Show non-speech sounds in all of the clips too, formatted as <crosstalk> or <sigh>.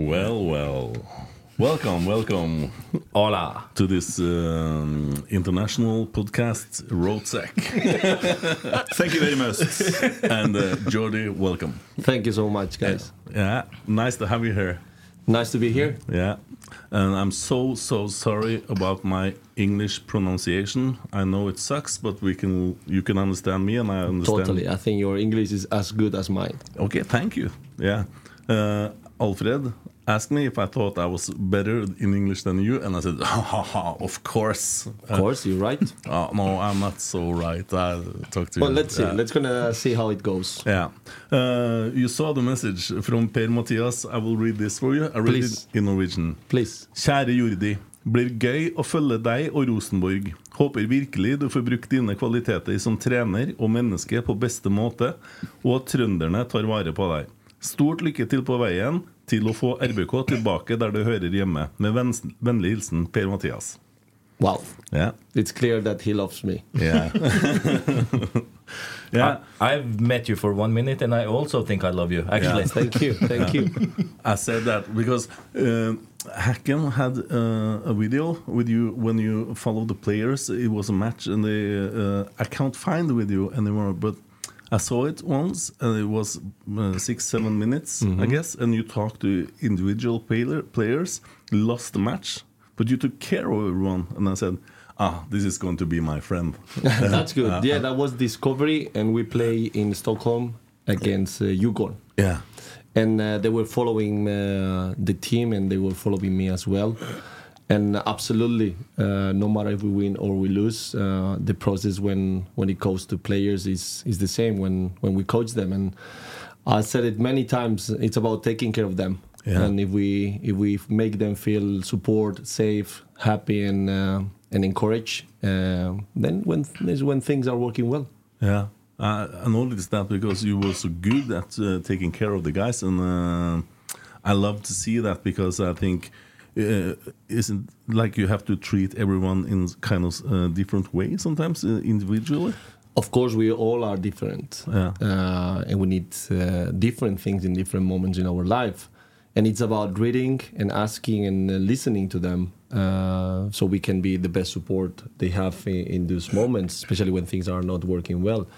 Well, well. Welcome, welcome Hola. to this um, international podcast, Rotsekk. <laughs> Thank you very much. <laughs> and uh, Jordi, welcome. Thank you so much, guys. Yeah, nice to have you here. Nice to be here. Yeah, and I'm so so sorry about my English pronunciation. I know it sucks, but we can you can understand me, and I understand. Totally. I think your English is as good as mine. Okay, thank you. Yeah, uh, Alfred asked me if I thought I was better in English than you, and I said, <laughs> ha, ha, ha, of course. Of course, you're right. <laughs> Uh, no, I'm not so right. I talked to Well, you. let's see. Yeah. Let's gonna see how it goes. Yeah. Uh, you saw the message from Per Mathias. I will read this for you. I read Please. it in Norwegian. Please. Kjære Jordi. Blir gøy å følge deg og Rosenborg. Håper virkelig du får brukt dine kvaliteter som trener og menneske på beste måte, og at trønderne tar vare på deg. Stort lykke til på veien til å få RBK tilbake der det hører hjemme. Med vennlig hilsen Per Mathias. Wow. Yeah. It's clear that he loves me. Yeah. <laughs> yeah. I, I've met you for one minute, and I also think I love you. Actually, Thank you. Thank you. I said that because uh, Hacken had uh, a video with you when you follow the players. It was a match, and they uh, I can't find the video anymore, but I saw it once, and it was uh, six seven minutes, I guess. And you talked to individual player, players, lost the match, but you took care of everyone. And I said, ah, this is going to be my friend. <laughs> That's good. Yeah, that was Discovery, and we play in Stockholm against uh, Djurgården. yeah, and uh, they were following uh, the team and they were following me as well and absolutely uh, no matter if we win or we lose uh, the process when when it goes to players is is the same when when we coach them. And i said it many times it's about taking care of them. Yeah. and if we if we make them feel support safe happy and uh, and encourage uh, then when is when things are working well. Yeah, I, I noticed that because you were so good at uh, taking care of the guys, and uh, I love to see that because I think uh, isn't like you have to treat everyone in kind of uh, different way sometimes uh, individually. Of course, we all are different, Yeah. uh, and we need uh, different things in different moments in our life. And it's about reading and asking and uh, listening to them, uh, so we can be the best support they have in, in those moments, especially when things are not working well.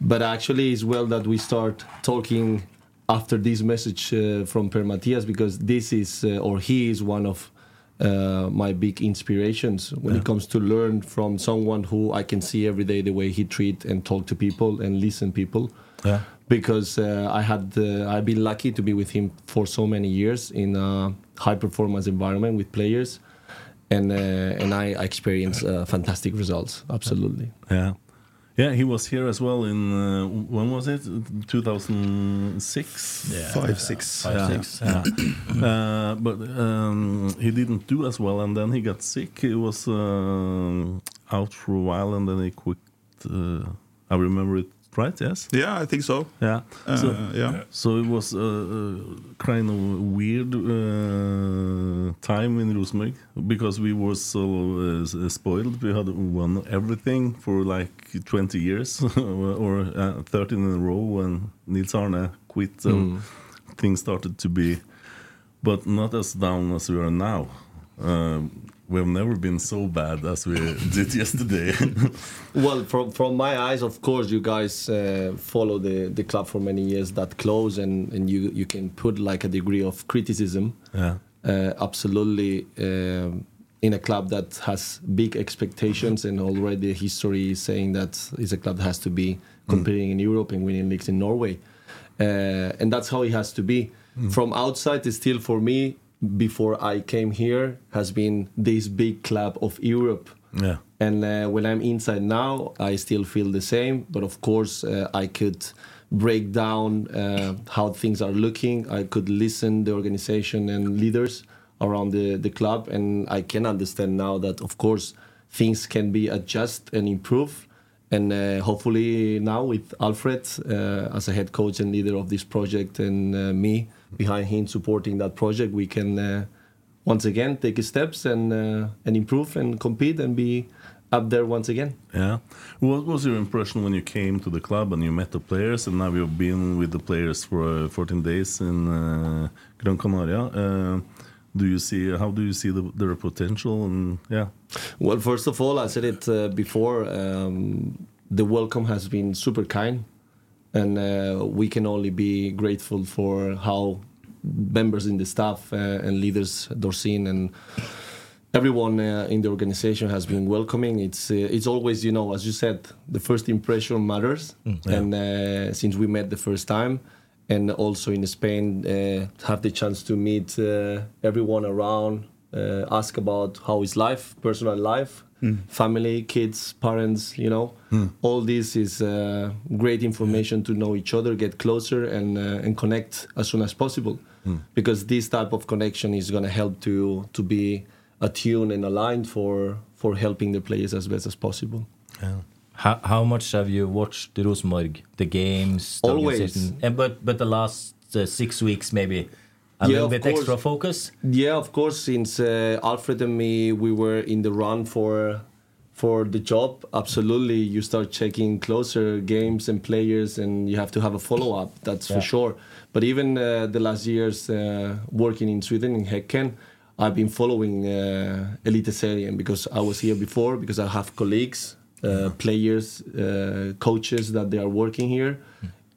But actually, it's well that we start talking after this message uh, from Per Mathias because this is, uh, or he is one of uh, my big inspirations when it comes to learn from someone who I can see every day the way he treat and talk to people and listen people. Yeah. Because uh, I had uh, I've been lucky to be with him for so many years in a high performance environment with players, and uh, and I, I experienced uh, fantastic results. Absolutely. Yeah. Yeah, he was here as well in uh, when was it? 2006. Five, six. Yeah, six. yeah. <clears throat> uh, but um, he didn't do as well, and then he got sick. He was uh, out for a while, and then he quit. Uh, I remember it right. Yes. Yeah, I think so. Yeah. Uh, so, yeah. so it was a, a kind of weird uh, time in Rosenborg because we were so uh, spoiled. We had won everything for like 20 years <laughs> or uh, 13 in a row when Nils Arne quit. So things started to be, but not as down as we are now. Um, we've never been so bad as we did yesterday. <laughs> Well, from from my eyes, of course, you guys uh, follow the, the club for many years that close, and, and you you can put like a degree of criticism. yeah. Uh, absolutely, um in a club that has big expectations, and already history is saying that it's a club that has to be competing in Europe and winning leagues in Norway, uh, and that's how it has to be. From outside, it's still for me. Before I came here, has been this big club of Europe. Yeah. And uh, when I'm inside now, I still feel the same. But of course, uh, I could break down uh, how things are looking. I could listen the organization and leaders around the, the club, and I can understand now that of course things can be adjusted and improved. And uh, hopefully now with Alfred uh, as a head coach and leader of this project, and uh, me behind him supporting that project, we can uh, once again take steps and uh, and improve and compete and be up there once again. Yeah. What was your impression when you came to the club and you met the players, and now you've been with the players for uh, 14 days in uh, Gran Canaria? Uh, do you see how do you see the, their potential? And yeah, Well, first of all, I said it uh, before. Um, the welcome has been super kind, and uh, we can only be grateful for how members in the staff uh, and leaders, Dorsin and everyone uh, in the organization has been welcoming. It's uh, it's always you know as you said, the first impression matters, and uh, since we met the first time. And also in Spain, uh, have the chance to meet uh, everyone around, uh, ask about how is life, personal life, family, kids, parents. You know, all this is uh, great information to know each other, get closer, and uh, and connect as soon as possible. Because this type of connection is going to help to to be attuned and aligned for for helping the players as best as possible. How, how much have you watched the Rosenborg, the games? The Always. And but but the last uh, six weeks maybe a Yeah, little of bit course. extra focus. Yeah, of course. Since uh, Alfred and me, we were in the run for for the job. Absolutely, you start checking closer games and players, and you have to have a follow up. That's for sure. But even uh, the last years uh, working in Sweden in Häcken, I've been following uh, Elite Serien because I was here before because I have colleagues, uh, players, uh, coaches that they are working here,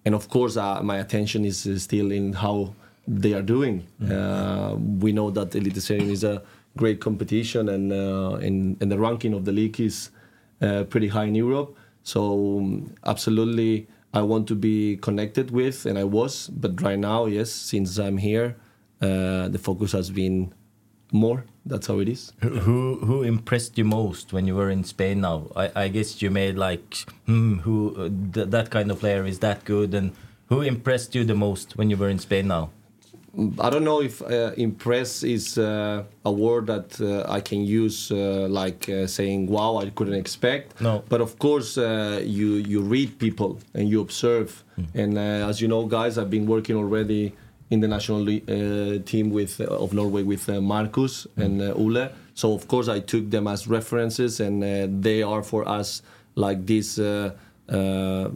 and of course uh, my attention is still in how they are doing. Uh, we know that Elite Serien is a great competition, and uh, and, the ranking of the league is uh, pretty high in Europe. So um, absolutely, I want to be connected with, and I was. But right now, yes, since I'm here, uh, the focus has been more. That's how it is. Who, who who impressed you most when you were in Spain? Now I, I guess you made like hmm, who uh, th that kind of player is that good, and who impressed you the most when you were in Spain? Now I don't know if uh, impress is uh, a word that uh, I can use uh, like uh, saying wow I couldn't expect. No. But of course uh, you you read people and you observe. And uh, as you know, guys, I've been working already in the national uh, team with uh, of Norway with uh, Marcus and uh, Ole. So of course I took them as references, and uh, they are for us like this. Uh,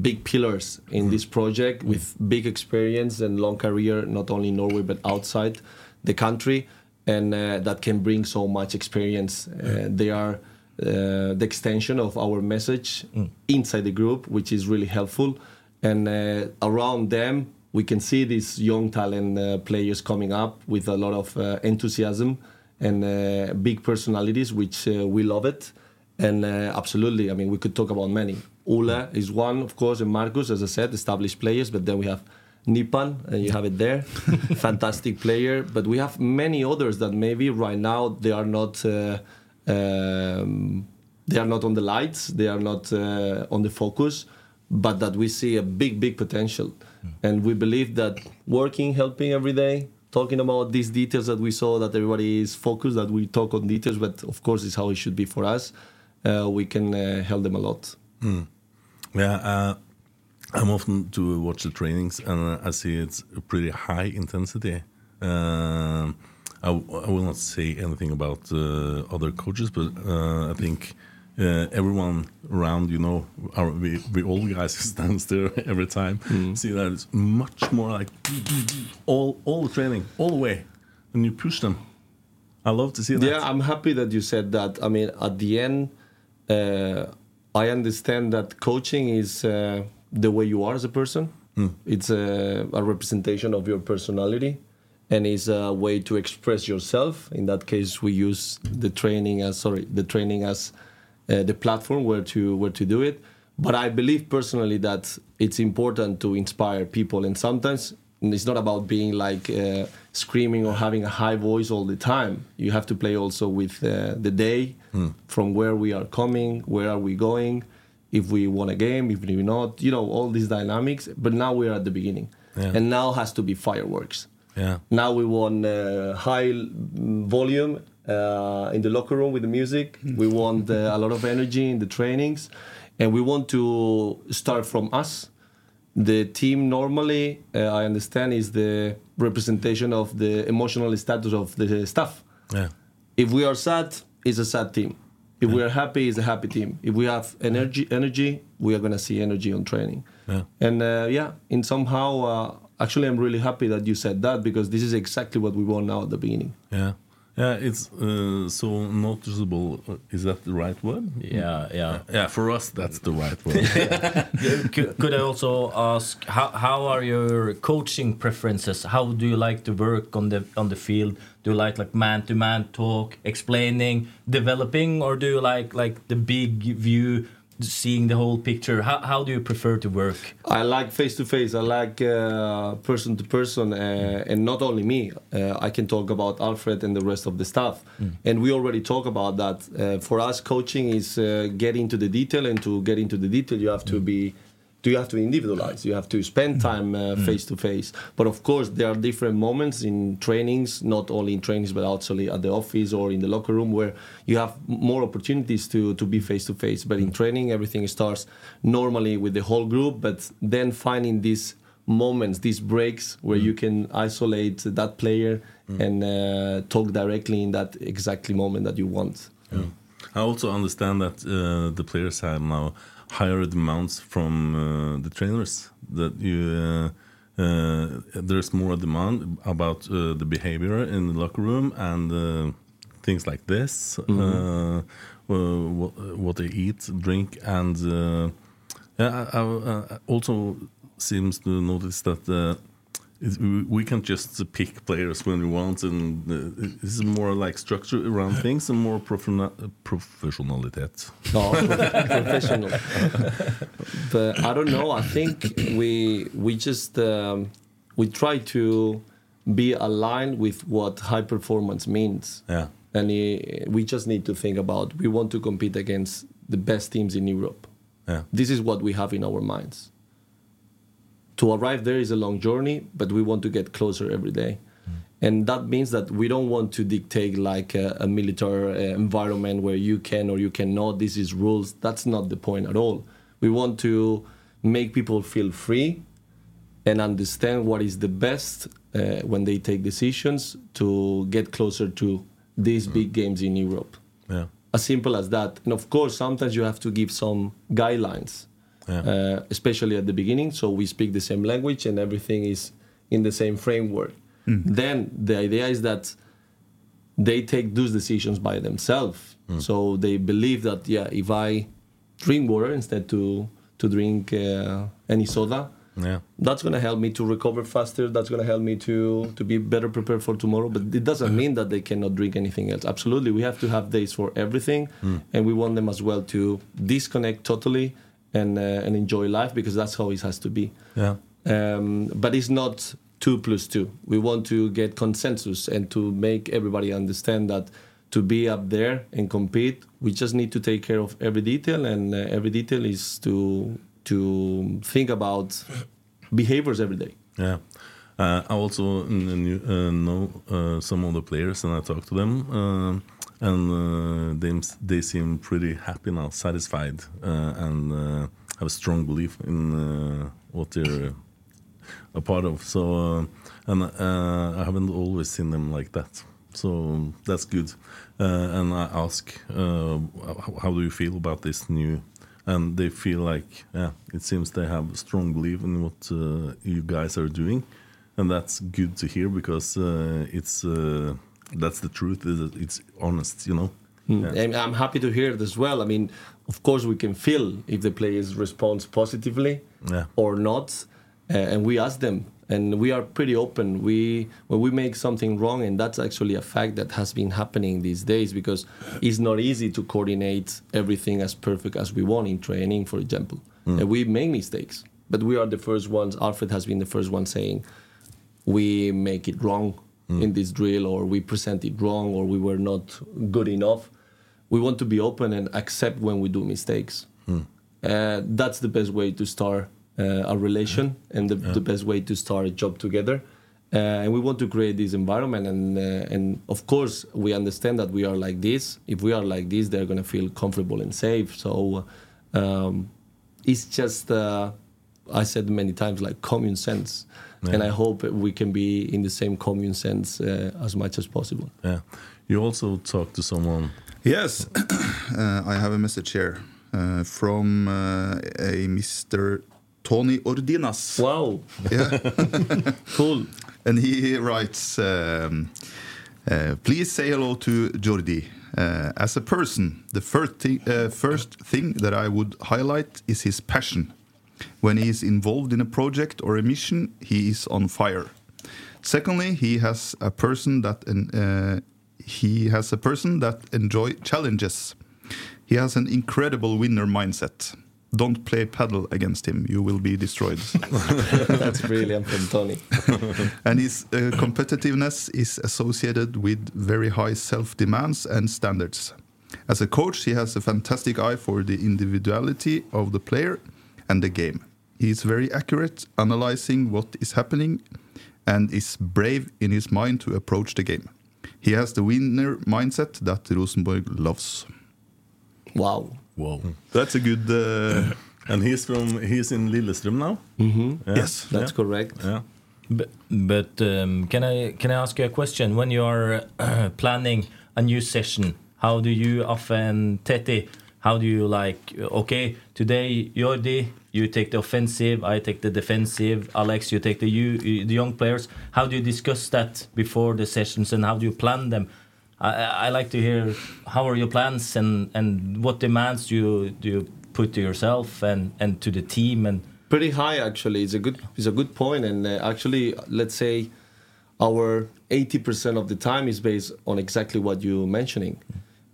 big pillars in this project with big experience and long career, not only in Norway but outside the country, and uh, that can bring so much experience. Uh, they are uh, the extension of our message inside the group, which is really helpful. And uh, around them, we can see these young talent uh, players coming up with a lot of uh, enthusiasm and uh, big personalities, which uh, we love it. And uh, absolutely, I mean, we could talk about many. Ole is one, of course, and Marcus, as I said, established players. But then we have Nypan, and you have it there, <laughs> fantastic player. But we have many others that maybe right now they are not uh, um, they are not on the lights, they are not uh, on the focus, but that we see a big, big potential. And we believe that working, helping every day, talking about these details that we saw, that everybody is focused, that we talk on details, but of course, it's how it should be for us. Uh, we can uh, help them a lot. Yeah, uh, I'm often to watch the trainings, and uh, I see it's a pretty high intensity. Um, I, I will not say anything about uh, other coaches, but uh, I think uh, everyone around, you know, our, we, we all guys <laughs> stands there every time. See that it's much more like all all the training, all the way, and you push them. I love to see that. Yeah, I'm happy that you said that. I mean, at the end, uh, I understand that coaching is uh, the way you are as a person. It's a, a representation of your personality, and is a way to express yourself. In that case, we use the training as sorry, the training as uh, the platform where to where to do it. But I believe personally that it's important to inspire people, and sometimes it's not about being like uh, screaming or having a high voice all the time. You have to play also with uh, the day, from where we are coming, where are we going, if we won a game, if we not, you know, all these dynamics. But now we're at the beginning, Yeah. and now has to be fireworks. Yeah. Now we want uh, high mm, volume uh, in the locker room with the music. We want uh, a lot of energy in the trainings, and we want to start from us. The team normally, uh, I understand, is the representation of the emotional status of the staff. Yeah. If we are sad, it's a sad team. If we are happy, it's a happy team. If we have energy, energy, we are gonna see energy on training. Yeah. And uh, yeah, in somehow, uh, actually, I'm really happy that you said that because this is exactly what we want now at the beginning. Yeah, yeah, it's uh, so noticeable. Uh, Is that the right word? Yeah, yeah. Yeah, for us, that's the right word. <laughs> could, could I also ask how, how are your coaching preferences? How do you like to work on the on the field? Do you like like man to man talk, explaining, developing, or do you like like the big view, seeing the whole picture? How how do you prefer to work? I like face to face. I like uh, person to person, uh, and not only me. Uh, I can talk about Alfred and the rest of the staff, and we already talk about that. Uh, for us, coaching is uh, get into the detail, and to get into the detail, you have to be. Do you have to individualize? You have to spend time uh, face to face. But of course, there are different moments in trainings, not only in trainings, but also at the office or in the locker room, where you have more opportunities to to be face to face. But in training, everything starts normally with the whole group, but then finding these moments, these breaks where you can isolate that player and uh, talk directly in that exactly moment that you want. I also understand that uh, the players have now higher demands from uh, the trainers. That you uh, uh, there's more demand about uh, the behavior in the locker room and things like this. Uh, what, what they eat, drink, and uh, yeah, I, I, I also seems to notice that. We- we can't just pick players when we want, and uh, this is more like structure around <laughs> things and more professional professionalitet. <laughs> No, professional. but I don't know. I think we we just um, we try to be aligned with what high performance means. Yeah. And uh, we just need to think about we want to compete against the best teams in Europe. Yeah. This is what we have in our minds. To arrive there is a long journey, but we want to get closer every day. And that means that we don't want to dictate like a, a military uh, environment where you can or you cannot. This is rules. That's not the point at all. We want to make people feel free and understand what is the best uh, when they take decisions to get closer to these big games in Europe Yeah. as simple as that. And of course, sometimes you have to give some guidelines, Yeah. uh, especially at the beginning, so we speak the same language and everything is in the same framework. Then the idea is that they take those decisions by themselves. So they believe that yeah, if I drink water instead to to drink uh, any soda, Yeah. that's going to help me to recover faster that's going to help me to to be better prepared for tomorrow but it doesn't mean that they cannot drink anything else absolutely we have to have days for everything and we want them as well to disconnect totally and uh, and enjoy life because that's how it has to be Yeah. um, but it's not two plus two we want to get consensus and to make everybody understand that to be up there and compete. We just need to take care of every detail, and uh, every detail is to to think about behaviors every day. Yeah. Uh, I also knew, uh, know uh, some of the players, and I talked to them, uh, and uh, they they seem pretty happy now, satisfied, uh, and have a strong belief in what they're a part of. So, and I haven't always seen them like that. So that's good. and I ask, how do you feel about this new and they feel like yeah it seems they have a strong belief in what uh, you guys are doing and that's good to hear because uh, it's uh, that's the truth it's honest you know mm. yeah. and i'm happy to hear it as well i mean of course we can feel if the players respond positively yeah. or not uh, and we ask them and we are pretty open we when we make something wrong and that's actually a fact that has been happening these days because it's not easy to coordinate everything as perfect as we want in training for example mm. and we make mistakes but we are the first ones alfred has been the first one saying we make it wrong mm. in this drill or we present it wrong or we were not good enough we want to be open and accept when we do mistakes mm. uh, that's the best way to start uh, a relation and the, yeah. the, best way to start a job together. Uh, and we want to create this environment, and uh, and of course we understand that we are like this. If we are like this, they're gonna feel comfortable and safe. So um, it's just I said many times like common sense. Yeah. and I hope we can be in the same common sense uh, as much as possible. Yeah, you also talked to someone. Yes, <clears throat> uh, I have a message here uh, from a Mr. Toni Ordinas. Wow. Yeah. <laughs> <laughs> cool. And he writes, um, uh, please say hello to Jordi. Uh, as a person, the first, thi uh, first thing that I would highlight is his passion. When he is involved in a project or a mission, he is on fire. Secondly, he has a person that uh, he has a person that enjoy challenges. He has an incredible winner mindset don't play padel against him. You will be destroyed. <laughs> That's brilliant from Toni. <laughs> and his uh, competitiveness is associated with very high self demands and standards. As a coach, he has a fantastic eye for the individuality of the player and the game. He is very accurate, analyzing what is happening, and is brave in his mind to approach the game. He has the winner mindset that Rosenborg loves. Wow. Wow, that's a good. Uh, and he's from he's in Lillestrøm now. Mm -hmm. yeah. Yes, that's yeah. correct. Yeah. But, but um, can I can I ask you a question? When you are uh, <clears throat> planning a new session, how do you often Teti? How do you like? Okay, today Jordi, you take the offensive. I take the defensive. Alex, you take the you the young players. How do you discuss that before the sessions, and how do you plan them? I, I like to hear how are your plans and, and what demands do you, do you put to yourself and, and to the team and pretty high actually it's a good it's a good point and uh, actually let's say our 80% of the time is based on exactly what you're mentioning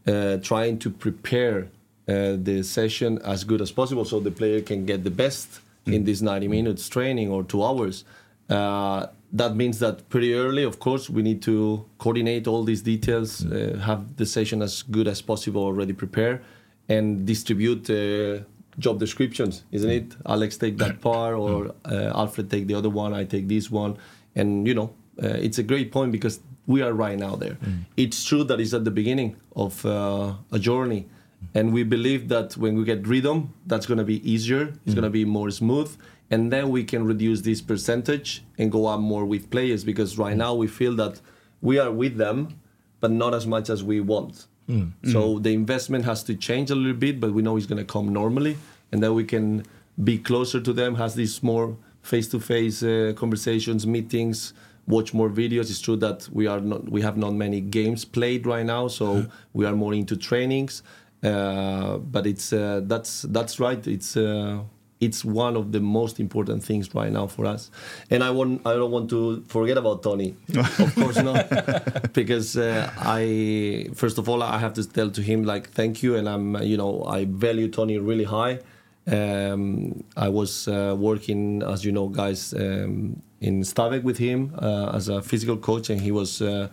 uh, trying to prepare uh, the session as good as possible so the player can get the best mm. in this 90 minutes training or two hours uh, that means that pretty early, of course, we need to coordinate all these details, uh, have the session as good as possible already prepared, and distribute uh, job descriptions, isn't it? Alex take that part, or mm. uh, Alfred take the other one, I take this one, and you know, uh, it's a great point because we are right now there. Mm. It's true that it's at the beginning of uh, a journey, and we believe that when we get rhythm, that's going to be easier. It's mm. going to be more smooth and then we can reduce this percentage and go up more with players because right now we feel that we are with them but not as much as we want mm. so mm. the investment has to change a little bit but we know it's going to come normally and then we can be closer to them has these more face-to-face uh, conversations meetings watch more videos it's true that we are not we have not many games played right now so mm. we are more into trainings but it's uh, that's that's right it's uh, it's one of the most important things right now for us. And I want I don't want to forget about Toni, <laughs> of course not, because uh, I first of all I have to tell to him like thank you, and I'm you know I value Toni really high. Um, I was uh, working, as you know, guys, um, in Stabæk with him uh, as a physical coach, and he was uh,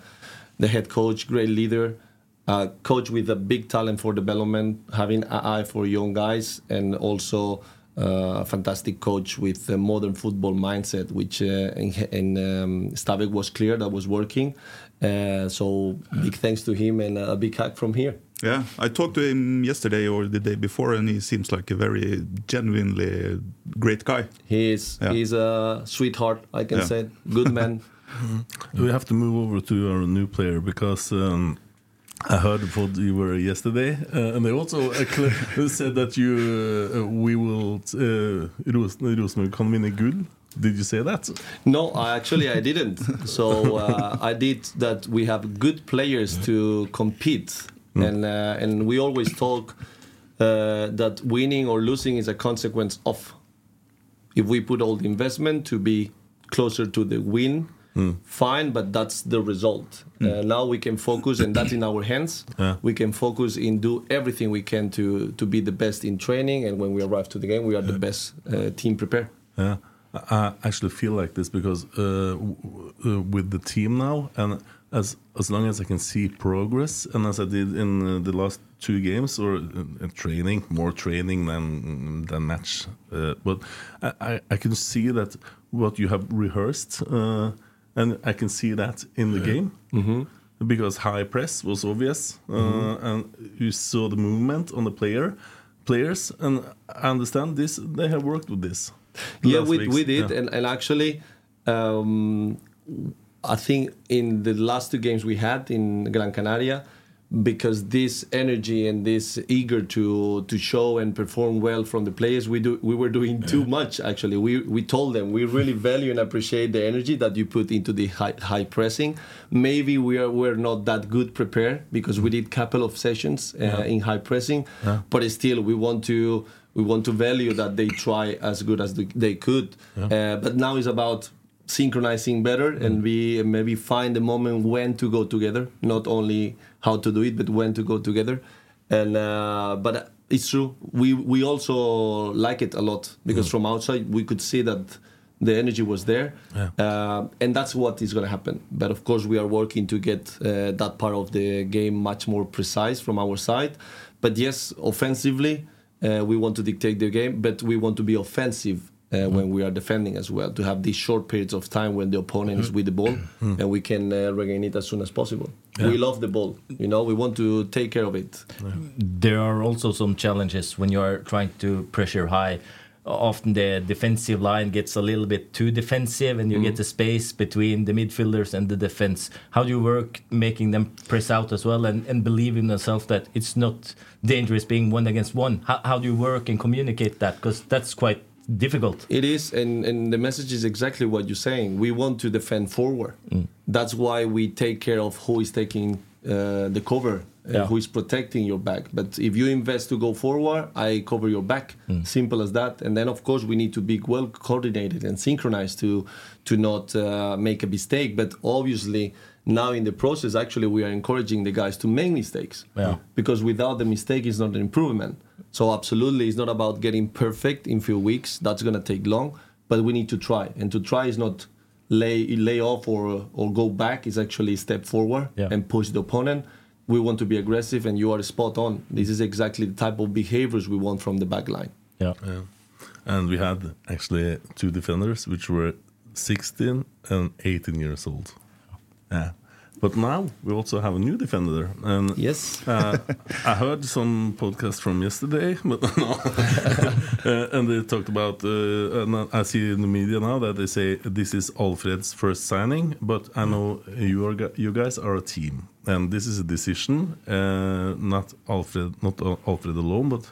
the head coach, great leader. A coach with a big talent for development, having an eye for young guys, and also uh, a fantastic coach with a modern football mindset, which uh, in, in um, Stabæk was clear that was working. Uh, so big thanks to him and a big hug from here. Yeah, I talked to him yesterday or the day before, and he seems like a very genuinely great guy. He is. Yeah. He's a sweetheart, I can Yeah. say. Good man. <laughs> We have to move over to our new player because um, I heard what you were yesterday, uh, and they also uh, <laughs> said that you uh, we will uh, Ros- Rosenborg kan vinne good. Did you say that? No, I actually I didn't. <laughs> So uh, I did that. We have good players to compete, and uh, and we always talk uh, that winning or losing is a consequence of. If we put all the investment to be closer to the win, fine, but that's the result. Uh, now we can focus, and that's in our hands. <coughs> Yeah. We can focus in do everything we can to to be the best in training, and when we arrive to the game, we are the best uh, team prepared. Yeah, I I actually feel like this because uh, uh, with the team now, and as as long as I can see progress, and as I did in uh, the last two games or uh, training, more training than than match, uh, but I, I I can see that what you have rehearsed, uh, and I can see that in the game. Because high press was obvious, uh, and you saw the movement on the player, players, and I understand this. They have worked with this yeah we, we did yeah. and, and actually um, i think in the last two games we had in gran canaria because this energy and this eager to to show and perform well from the players we do we were doing too much actually. We we told them we really value and appreciate the energy that you put into the high, high pressing. Maybe we are we're not that good prepared because we did couple of sessions uh, in high pressing but still we want to we want to value that they try as good as they- they could. Uh, but now it's about synchronizing better and we maybe find the moment when to go together not only how to do it but when to go together. And uh, but it's true. We we also like it a lot because from outside we could see that the energy was there. Yeah. uh, and that's what is going to happen. But of course we are working to get uh, that part of the game much more precise from our side. But yes offensively uh, we want to dictate the game but we want to be offensive uh, when we are defending as well to have these short periods of time when the opponent is with the ball and we can uh, regain it as soon as possible we love the ball you know we want to take care of it There are also some challenges when you are trying to pressure high. Often the defensive line gets a little bit too defensive, and you get the space between the midfielders and the defense. How do you work making them press out as well and, and believe in themselves that it's not dangerous being one against one? How, how do you work and communicate that? Because that's quite difficult. It is, and, and the message is exactly what you're saying. We want to defend forward. That's why we take care of who is taking uh, the cover, uh, Yeah. who is protecting your back. But if you invest to go forward, I cover your back. Simple as that. And then, of course, we need to be well coordinated and synchronized to to not uh, make a mistake. But obviously, now in the process, actually, we are encouraging the guys to make mistakes. Yeah. Because without the mistake, it's not an improvement. So absolutely, it's not about getting perfect in few weeks. That's gonna take long, but we need to try. And to try is not lay lay off or or go back. It's actually step forward Yeah. and push the opponent. We want to be aggressive, and you are spot on. This is exactly the type of behaviors we want from the back line. Yeah. Yeah. And we had actually two defenders which were 16 and 18 years old. Yeah. But now we also have a new defender. And Yes. uh, I heard some podcast from yesterday, <laughs> but no. <laughs> uh, and they talked about, uh, and I see in the media now that they say this is Alfred's first signing, but I know you are you guys are a team, and this is a decision, uh, not Alfred, not Alfred alone, but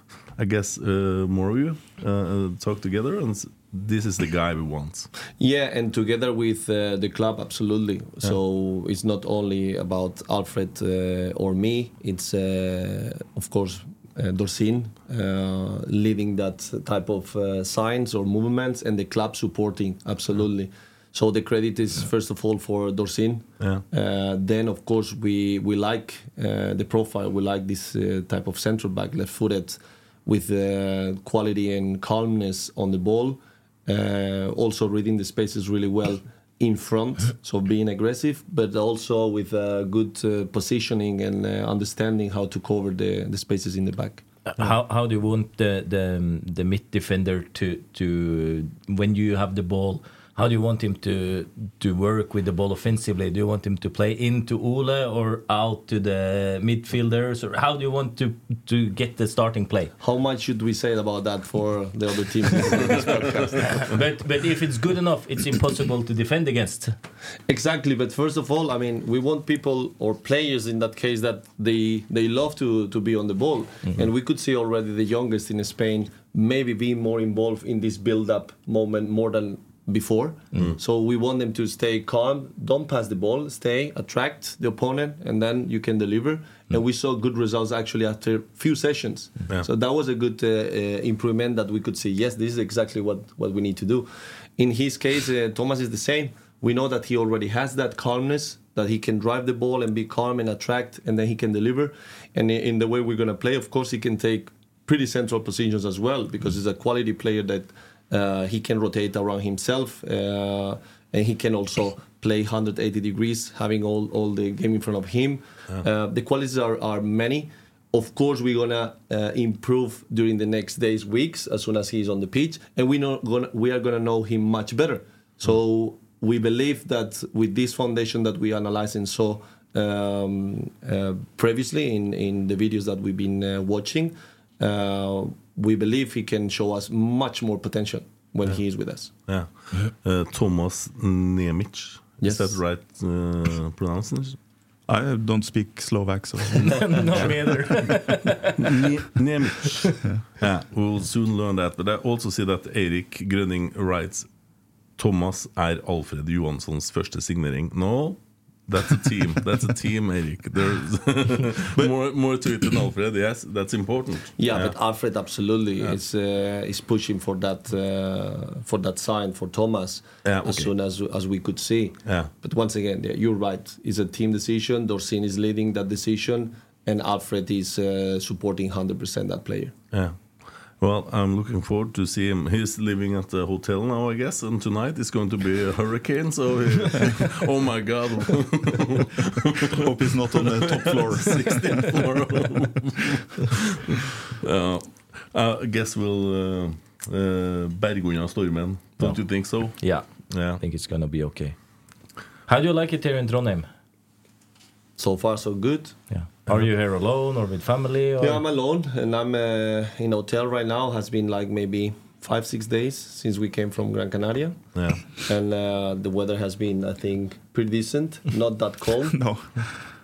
I guess uh, more of you uh, talk together, and this is the guy we want. Yeah, and together with uh, the club, absolutely. So it's not only about Alfred uh, or me. It's uh, of course uh, Dorsin uh, leading that type of uh, signs or movements, and the club supporting absolutely. So the credit is first of all for Dorsin. Yeah. Uh, then of course we we like uh, the profile. We like this uh, type of central back, left-footed, with uh, quality and calmness on the ball. Uh, also reading the spaces really well in front, so being aggressive, but also with uh, good uh, positioning and uh, understanding how to cover the, the spaces in the back. How how do you want the the um, the mid defender to to when you have the ball? How do you want him to to work with the ball offensively? Do you want him to play into Ole or out to the midfielders, or how do you want to to get the starting play? How much should we say about that for the other team? <laughs> <laughs> but but if it's good enough, it's impossible to defend against. Exactly, but first of all, I mean, we want people or players in that case that they they love to to be on the ball, mm-hmm. and we could see already the youngest in Spain maybe being more involved in this build-up moment more than before. So we want them to stay calm, don't pass the ball, stay, attract the opponent, and then you can deliver. And we saw good results actually after few sessions. Yeah. So that was a good uh, uh, improvement that we could see. Yes, this is exactly what what we need to do. In his case, uh, Thomas is the same. We know that he already has that calmness that he can drive the ball and be calm and attract, and then he can deliver. And in the way we're going to play, of course, he can take pretty central positions as well because he's a quality player that he can rotate around himself uh, and he can also play 180 degrees, having all, all the game in front of him. Uh, the qualities are, are many. Of course, we're gonna uh, improve during the next days, weeks, as soon as he's on the pitch, and we know gonna, we are gonna know him much better. So we believe that with this foundation that we analyzed and saw um, uh, previously in, in the videos that we've been uh, watching, uh, we believe he can show us much more potential when he is with us. Yeah. Uh, Thomas Nemic. Yes. Is that right uh, pronunciation? I don't speak Slovak, so <laughs> Not me either. <laughs> Nemic. yeah, we'll soon learn that. But I also see that Erik Grønning writes Thomas er Alfred Johanssons første signering. No, that's a team. That's a team, Eirik. There's <laughs> more, more to it than Alfred. Yes, that's important. Yeah, but Alfred absolutely is uh, is pushing for that uh, for that sign for Thomas Yeah, as soon as as we could see. Yeah. But once again, yeah, you're right. It's a team decision. Dorsin is leading that decision, and Alfred is uh, supporting 100% that player. Yeah. Well, I'm looking forward to see him. He's living at the hotel now, I guess, and tonight is going to be a hurricane. So, <laughs> oh my God, <laughs> hope he's not on the top floor. <laughs> 16th floor. uh, I guess we'll uh, uh, unna stormen. Don't you think so? yeah, Yeah. I think it's gonna be okay. How do you like it here in Trondheim? So far, so good. Yeah. Are you here alone or with family? Or? Yeah, I'm alone, and I'm uh, in hotel right now. Has been like maybe five six days since we came from Gran Canaria, Yeah. and uh, the weather has been, I think, pretty decent. Not that cold. <laughs> no.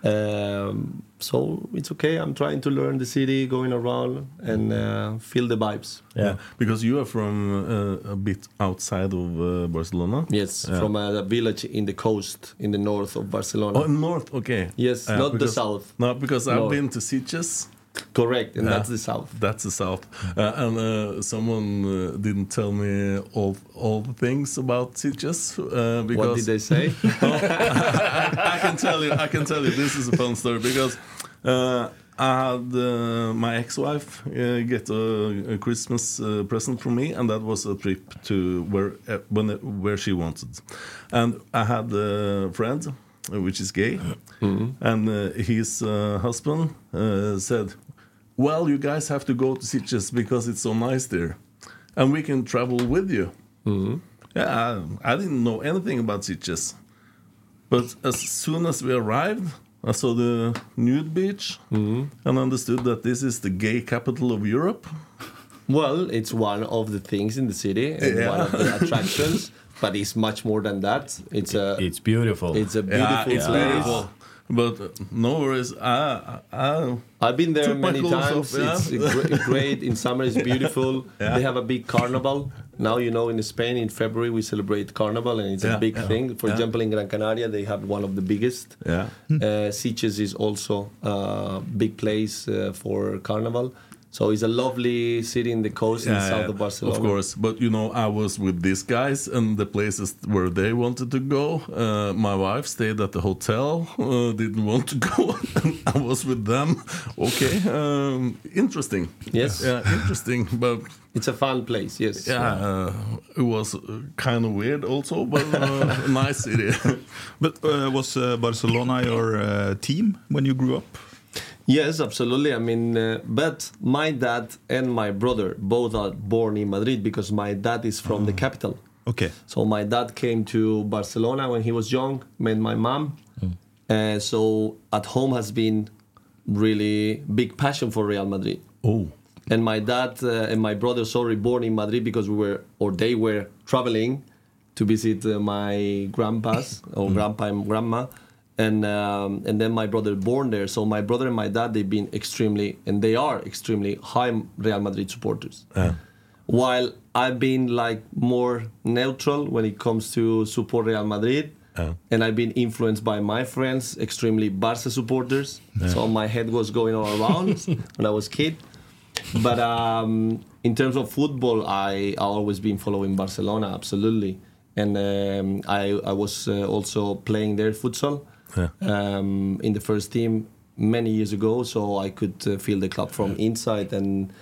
Um, so it's okay. I'm trying to learn the city, going around and uh, feel the vibes. Yeah. Because you are from uh, a bit outside of uh, Barcelona. Yes, Yeah. from a village in the coast in the north of Barcelona. Oh, north. Okay. Yes, Yeah, not the south. No, because I've been to Sitges. Correct, and Yeah. that's the south. That's the south, uh, and uh, someone uh, didn't tell me all all the things about Sitges uh, because What did they say? <laughs> I can tell you. I can tell you. This is a fun story because uh, I had uh, my ex-wife uh, get a, a Christmas uh, present from me, and that was a trip to where when where she wanted. And I had a friend, which is gay, and uh, his uh, husband uh, said, "Well, you guys have to go to Sitges because it's so nice there, and we can travel with you." Mm-hmm. Yeah, I, I didn't know anything about Sitges. But as soon as we arrived, I saw the nude beach mm-hmm. and understood that this is the gay capital of Europe. well, it's one of the things in the city and Yeah. one of the attractions, but it's much more than that. It's a It's beautiful. it's a beautiful it's place. beautiful. But uh, no worries, I, I, I've been there many times. yeah. It's gr- great. In summer, it's beautiful. <laughs> Yeah. They have a big carnival. Now, you know, in Spain, in February, we celebrate carnival, and it's Yeah, a big thing. For example, in Gran Canaria, they have one of the biggest. yeah. Uh, Sitges is also a big place uh, for carnival. So it's a lovely city in the coast in Yeah, south of Barcelona. Of course, but you know, I was with these guys and the places where they wanted to go. Uh, my wife stayed at the hotel, <laughs> uh, didn't want to go. <laughs> I was with them. Okay, um, interesting. Yes. yeah, interesting, but It's a fun place. Yes. yeah, uh, it was uh, kind of weird also, but uh, <laughs> nice city. But uh, was uh, Barcelona your uh, team when you grew up? Yes, absolutely. I mean, uh, but my dad and my brother both are born in Madrid because my dad is from the capital. Okay. So my dad came to Barcelona when he was young, met my mom. Uh, so at home has been really big passion for Real Madrid. oh, And my dad uh, and my brother, sorry, born in Madrid because we were or they were traveling to visit uh, my grandpas or grandpa and grandma, and um, and then my brother born there. So my brother and my dad they've been extremely and they are extremely high Real Madrid supporters. While I've been like more neutral when it comes to support Real Madrid. And I've been influenced by my friends, extremely Barca supporters. So my head was going all around <laughs> when I was kid. But um, in terms of football, I I always been following Barcelona absolutely, and um, I I was uh, also playing their futsal Yeah. um, in the first team many years ago, so I could uh, feel the club from inside. And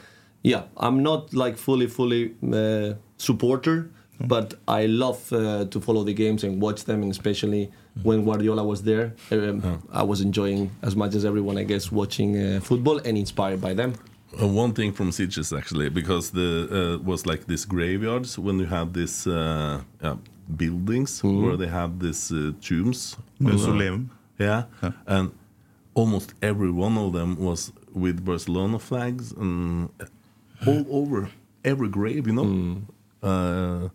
yeah, I'm not like fully fully uh, supporter, but I love uh, to follow the games and watch them, and especially when Guardiola was there, um, I was enjoying as much as everyone, I guess, watching uh, football and inspired by them. Uh, one thing from Sitges actually, because the uh, was like this graveyards when you had this uh, buildings where they have these uh, tombs. Mausoleum. Yeah, and almost every one of them was with Barcelona flags and all over every grave. You know, uh,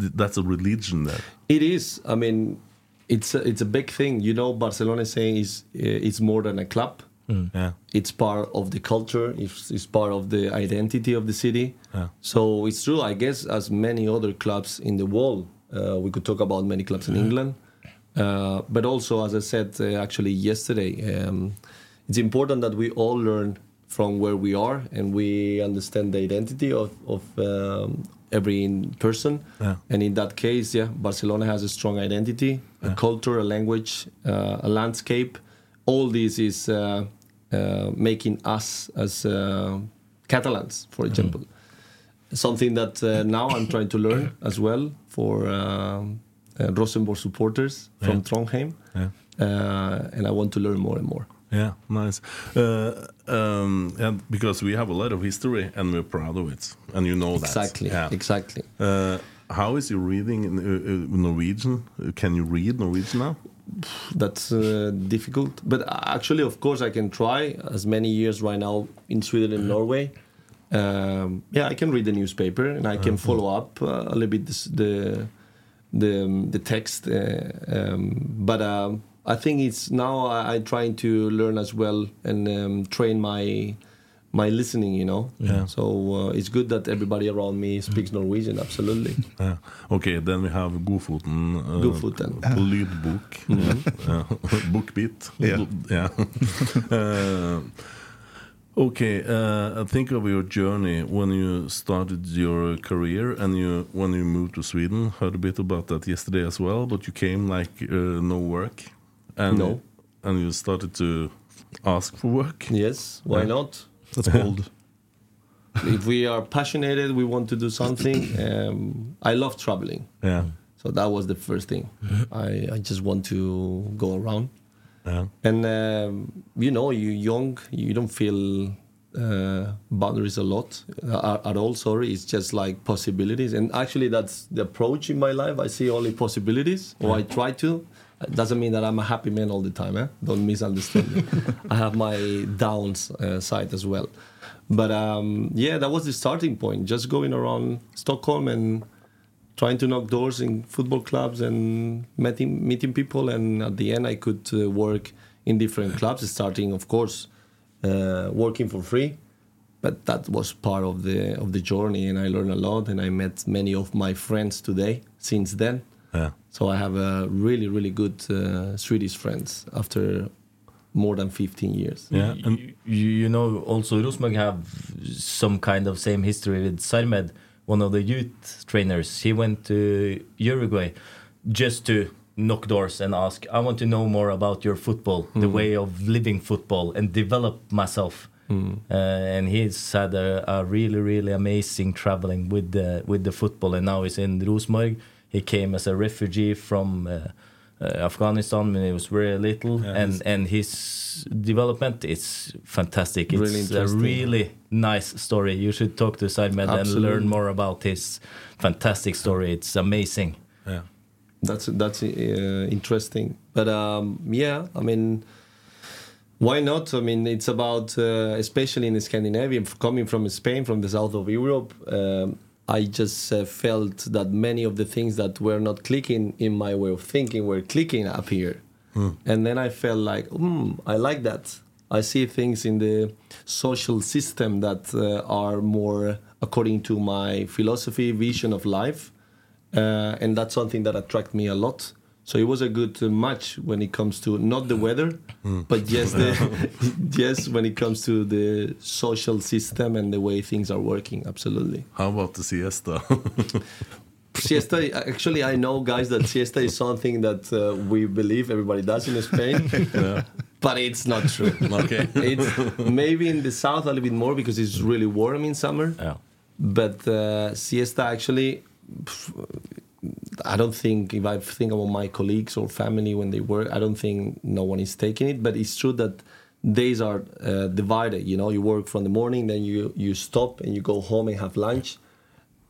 th- that's a religion there. It is. I mean, it's a, it's a big thing. You know, Barcelona is saying is uh, it's more than a club. Yeah, It's part of the culture. It's, it's part of the identity of the city. Yeah. So it's true. I guess as many other clubs in the world, uh, we could talk about many clubs in England, uh, but also as I said uh, actually yesterday, um, it's important that we all learn from where we are and we understand the identity of of um, every person. Yeah. And in that case, yeah, Barcelona has a strong identity, a culture, a language, uh, a landscape. All this is uh, uh, making us as uh, Catalans, for example. Something that uh, now I'm trying to learn <coughs> as well for Rosenborg supporters from Yeah. Trondheim. Yeah. Uh, and I want to learn more and more. yeah, nice. Uh, um, and because we have a lot of history and we're proud of it, and you know that. Exactly. Yeah. Exactly. Uh, how is your reading in uh, Norwegian? Can you read Norwegian now? That's uh, difficult. But actually, of course, I can try. As many years right now in Sweden and Norway, um, yeah, I can read the newspaper and I can follow up uh, a little bit this, the the um, the text. Uh, um, but um, I think it's now I, I trying to learn as well and um, train my my listening. You know, Yeah. So uh, it's good that everybody around me speaks Norwegian. Absolutely. <laughs> Yeah. Okay, then we have Godfoten. Uh, Godfoten. Lydbok. Yeah. BookBeat. Yeah. yeah. uh, okay, uh, think of your journey when you started your career and you when you moved to Sweden. Heard a bit about that yesterday as well, but you came like uh, no work. And, No. And you started to ask for work. Yes. Why Yeah. not? That's bold. <laughs> if we are passionate, we want to do something. <clears throat> Um, I love traveling, Yeah. so that was the first thing. I, I just want to go around, Yeah. and um, you know, you're young, you don't feel uh, boundaries a lot uh, at all. Sorry, it's just like possibilities, and actually, that's the approach in my life. I see only possibilities, or I try to. It doesn't mean that I'm a happy man all the time. Eh? Don't misunderstand me. <laughs> I have my downs uh, side as well. But um, yeah, that was the starting point. Just going around Stockholm and trying to knock doors in football clubs and meeting meeting people. And at the end, I could uh, work in different clubs. Starting, of course, uh, working for free. But that was part of the of the journey, and I learned a lot. And I met many of my friends today since then. Yeah. So I have a really, really good uh, Swedish friends after more than 15 years. Yeah, and you, you know also Rosenborg have some kind of same history with Sarmed, one of the youth trainers. He went to Uruguay just to knock doors and ask, I want to know more about your football, the way of living football, and develop myself. Uh, and he's had a, a really, really amazing traveling with the with the football, and now he's in Rosenborg. He came as a refugee from uh, uh, Afghanistan when he was very little, Yeah, and and his development is fantastic. It's Really a really nice story. You should talk to Sidemed and learn more about his fantastic story. It's amazing. yeah, That's that's uh, interesting. But um, yeah, I mean, why not? I mean, it's about uh, especially in Scandinavia, f- coming from Spain, from the south of Europe. Um, I just uh, felt that many of the things that were not clicking in my way of thinking were clicking up here, and then I felt like, hmm, I like that. I see things in the social system that uh, are more according to my philosophy, vision of life uh, and that's something that attracted me a lot. So it was a good uh, match when it comes to not the weather, but yes, the <laughs> <laughs> just when it comes to the social system and the way things are working. Absolutely. how about the siesta? <laughs> Siesta. Actually, I know guys that siesta is something that uh, we believe everybody does in Spain, but it's not true. okay, It's maybe in the south a little bit more because it's really warm in summer. Yeah. But uh, siesta actually, I don't think if I think about my colleagues or family when they work, I don't think no one is taking it. But it's true that days are uh, divided. You know, you work from the morning, then you you stop and you go home and have lunch.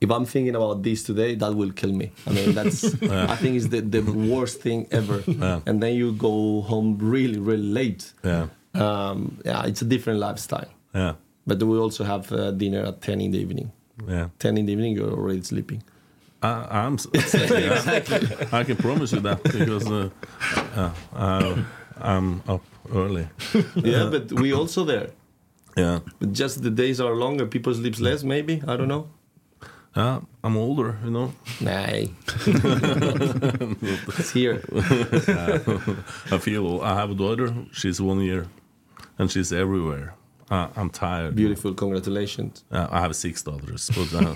If I'm thinking about this today, that will kill me. I mean, that's <laughs> I think it's the, the worst thing ever. Yeah. And then you go home really really late. yeah, Um, yeah, it's a different lifestyle. yeah, But we also have uh, dinner at 10 in the evening. yeah. 10 in the evening, you're already sleeping. I, I'm s- yeah, I can promise you that because uh, uh, I, I'm up early. Yeah, but we also there. Yeah, But just the days are longer, people sleep less, maybe. I don't know. yeah. I'm older, you know. Nah. <laughs> it's here. <laughs> I feel I have a daughter. She's one year, and she's everywhere. Uh, I'm tired. Beautiful, congratulations. Uh, I have six daughters. But, uh,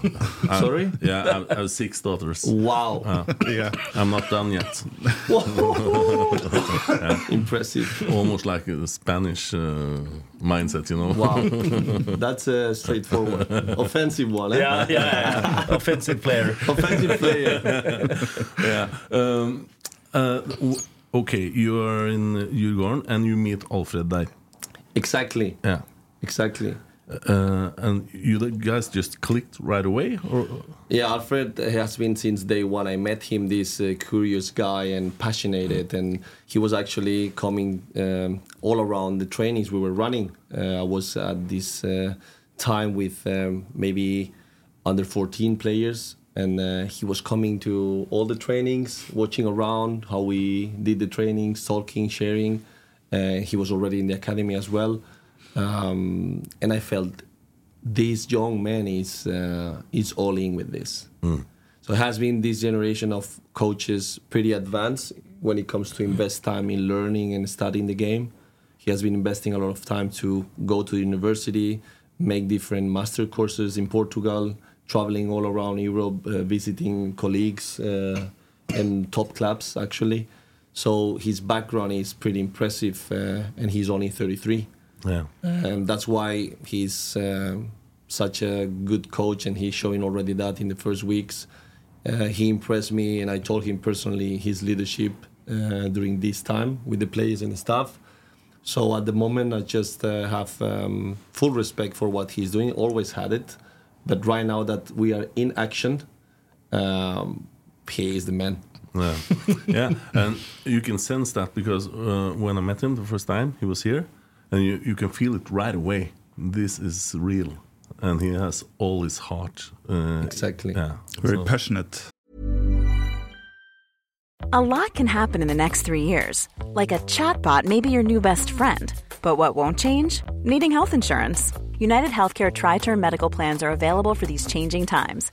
<laughs> I- Sorry? Yeah, I have, I have six daughters. Wow. yeah. I'm not done yet. <laughs> Impressive. <laughs> Almost like a Spanish uh, mindset, you know. Wow. That's a straightforward. Offensive one. Eh? Yeah, yeah, yeah. Offensive player. Offensive player. yeah. Um, uh, okay, you are in Djurgården and you meet Alfred there. Exactly. Yeah. Exactly. Uh, and you guys just clicked right away, or Yeah, Alfred has been since day one. I met him, this uh, curious guy and passionate, and he was actually coming um, all around the trainings we were running. Uh, I was at this uh, time with um, maybe under 14 players, and uh, he was coming to all the trainings, watching around how we did the trainings, talking, sharing. Uh, he was already in the academy as well, um, and I felt this young man is uh, is all in with this. So it has been this generation of coaches pretty advanced when it comes to invest time in learning and studying the game. He has been investing a lot of time to go to university, make different master courses in Portugal, traveling all around Europe, uh, visiting colleagues uh, and top clubs actually. So his background is pretty impressive, uh, and he's only 33 yeah, and that's why he's um such a good coach and he's showing already that in the first weeks. Uh, he impressed me and i told him personally his leadership uh, during this time with the players and the staff. So at the moment i just uh, have um, full respect for what he's doing always had it. But right now that we are in action um, he is the man. Yeah, <laughs> yeah. And you can sense that because uh, when I met him the first time, he was here, and you you can feel it right away. This is real, and he has all his heart. Uh, Exactly. Yeah. Very So- passionate. A lot can happen in the next three years. Like a chatbot may be your new best friend. But what won't change? Needing health insurance. United Healthcare Tri Term Medical Plans are available for these changing times.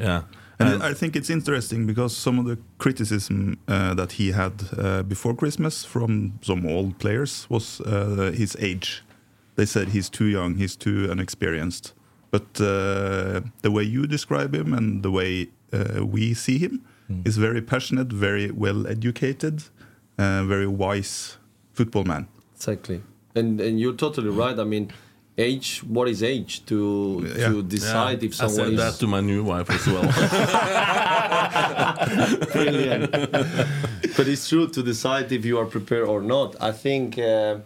Yeah. And I think it's interesting because some of the criticism uh, that he had uh, before Christmas from some old players was uh, his age. They said he's too young, he's too unexperienced. But uh, the way you describe him and the way uh, we see him is very passionate, very well educated, uh, very wise football man. Exactly. And and you're totally right. I mean, age. What is age to Yeah. to decide if I someone said is that to my new wife as well. <laughs> brilliant? but it's true to decide if you are prepared or not. I think uh,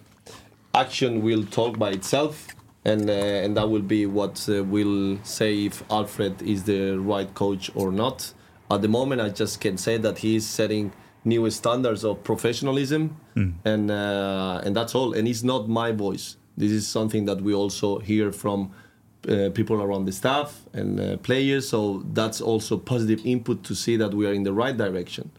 action will talk by itself, and uh, and that will be what uh, will say if Alfred is the right coach or not. At the moment, I just can say that he is setting new standards of professionalism, and uh, and that's all. And it's not my voice. This is something that we also hear from uh, people around the staff and uh, players. So that's also positive input to see that we are in the right direction.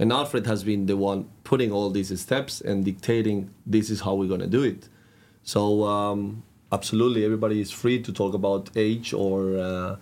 And Alfred has been the one putting all these steps and dictating this is how we're going to do it. So um, absolutely, everybody is free to talk about age or uh,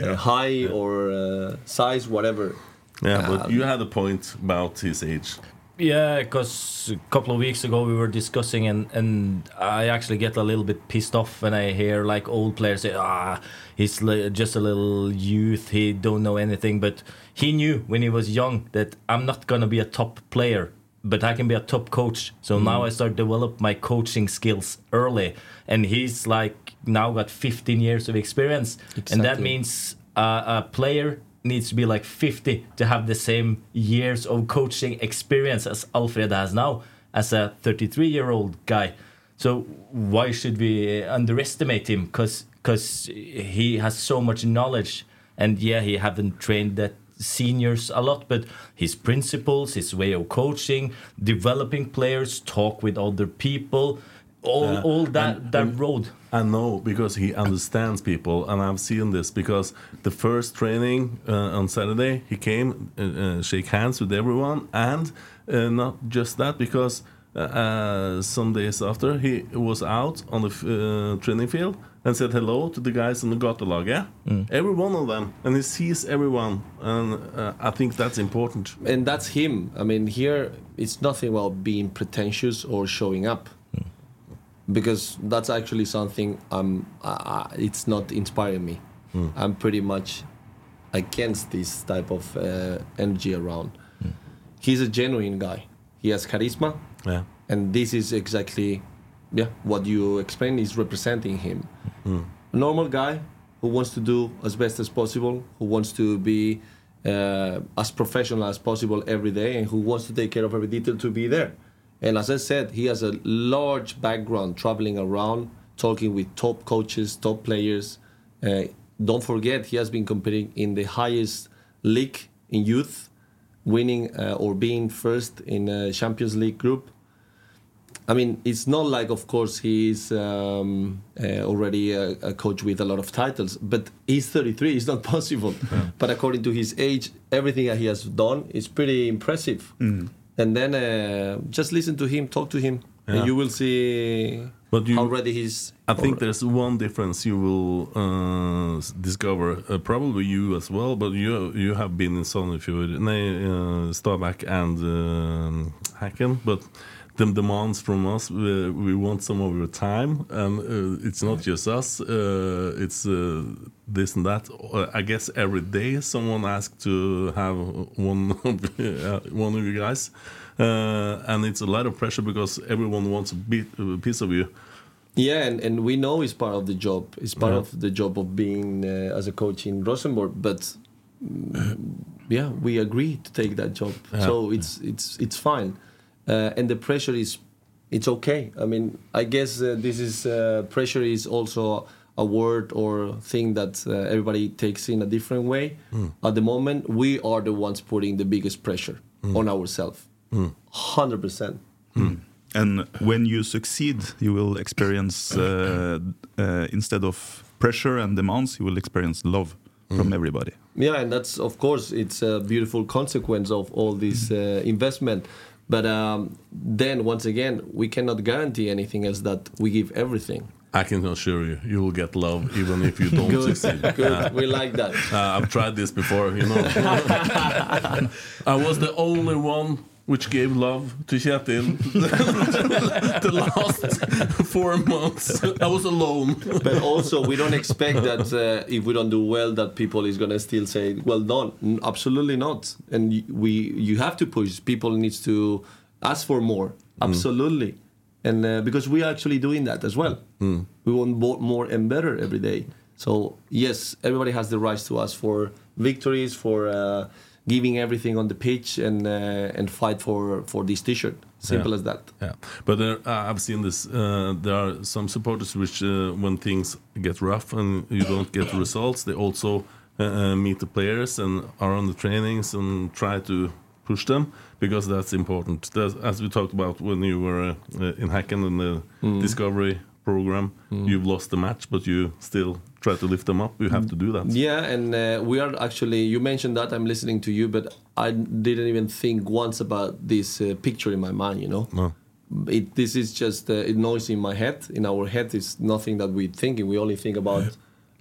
uh, height or uh, size, whatever. yeah, but you had a point about his age. Yeah, because a couple of weeks ago we were discussing, and, and I actually get a little bit pissed off when I hear like old players say, "Ah, he's li- just a little youth. He don't know anything." But he knew when he was young that I'm not gonna be a top player, but I can be a top coach. So now I start develop my coaching skills early, and he's like now got 15 years of experience, and that means uh, a player needs to be like 50 to have the same years of coaching experience as Alfred has now as a 33 year old guy. So why should we underestimate him? Because he has so much knowledge, and yeah, he haven't trained that seniors a lot, but his principles, his way of coaching, developing players, talk with other people, all Yeah, all that and- that and- road. I know because he understands people, and I've seen this because the first training uh, on Saturday he came, uh, uh, shake hands with everyone, and uh, not just that because uh, uh, some days after he was out on the f- uh, training field and said hello to the guys in the Gottelag, yeah, every one of them, and he sees everyone, and uh, I think that's important. and that's him. I mean, here it's nothing about being pretentious or showing up, because that's actually something um, uh, it's not inspiring me. I'm pretty much against this type of uh, energy around. He's a genuine guy. He has charisma, Yeah. and this is exactly, yeah, what you explained is representing him. A normal guy who wants to do as best as possible, who wants to be uh, as professional as possible every day, and who wants to take care of every detail to be there. And as I said, he has a large background traveling around, talking with top coaches, top players. Uh, don't forget, he has been competing in the highest league in youth, winning uh, or being first in a Champions League group. I mean, it's not like, of course, he's um, uh, already a, a coach with a lot of titles, but he's 33. It's not <laughs> possible. But according to his age, everything that he has done is pretty impressive. And then uh, just listen to him, talk to him. and you will see But you- how ready he's. I think there's one difference you will uh, discover. Uh, probably you as well, but you you have been in Sandefjord, nej, uh, Stabæk and um, Häcken, but the demands from us, we, we want some of your time, and uh, it's not just us. Uh, it's uh, this and that. Uh, I guess every day someone asks to have one <laughs> of, uh, one of you guys, uh, and it's a lot of pressure because everyone wants a, bit, a piece of you. Yeah, and, and we know it's part of the job. It's part Yeah. of the job of being uh, as a coach in Rosenborg. But mm, yeah, we agree to take that job, Yeah. so it's it's it's fine. Uh, and the pressure is, it's okay. I mean, I guess uh, this is uh, pressure is also a word or thing that uh, everybody takes in a different way. At the moment, we are the ones putting the biggest pressure on ourselves, hundred percent. And when you succeed, you will experience uh, uh, instead of pressure and demands, you will experience love from everybody. Yeah, and that's of course it's a beautiful consequence of all this uh, investment. But um, then once again, we cannot guarantee anything else that we give everything. I can assure you, you will get love even if you <laughs> don't Good, succeed. good. We like that. Uh, I've tried this before, you know. <laughs> <laughs> I was the only one which gave love to Kjetil <laughs> the last four months. I was alone. But also, we don't expect that uh, if we don't do well, that people is gonna still say, "Well done." Absolutely not. And we, you have to push. People needs to ask for more. Absolutely. And uh, because we are actually doing that as well. We want more, more and better every day. So yes, everybody has the right to ask for victories, for uh, giving everything on the pitch, and uh, and fight for for this T-shirt. Simple Yeah. as that. Yeah, but there, uh, I've seen this. Uh, there are some supporters which, uh, when things get rough and you don't get results, they also uh, uh, meet the players and are on the trainings and try to push them because that's important. That's, as we talked about when you were in Häcken in the Discovery program, you've lost the match, but you still try to lift them up. You have to do that. Yeah, and uh, we are actually. You mentioned that I'm listening to you, but I didn't even think once about this uh, picture in my mind. You know, No. it, this is just uh, it noise in my head. In our head, is nothing that we're thinking. We only think about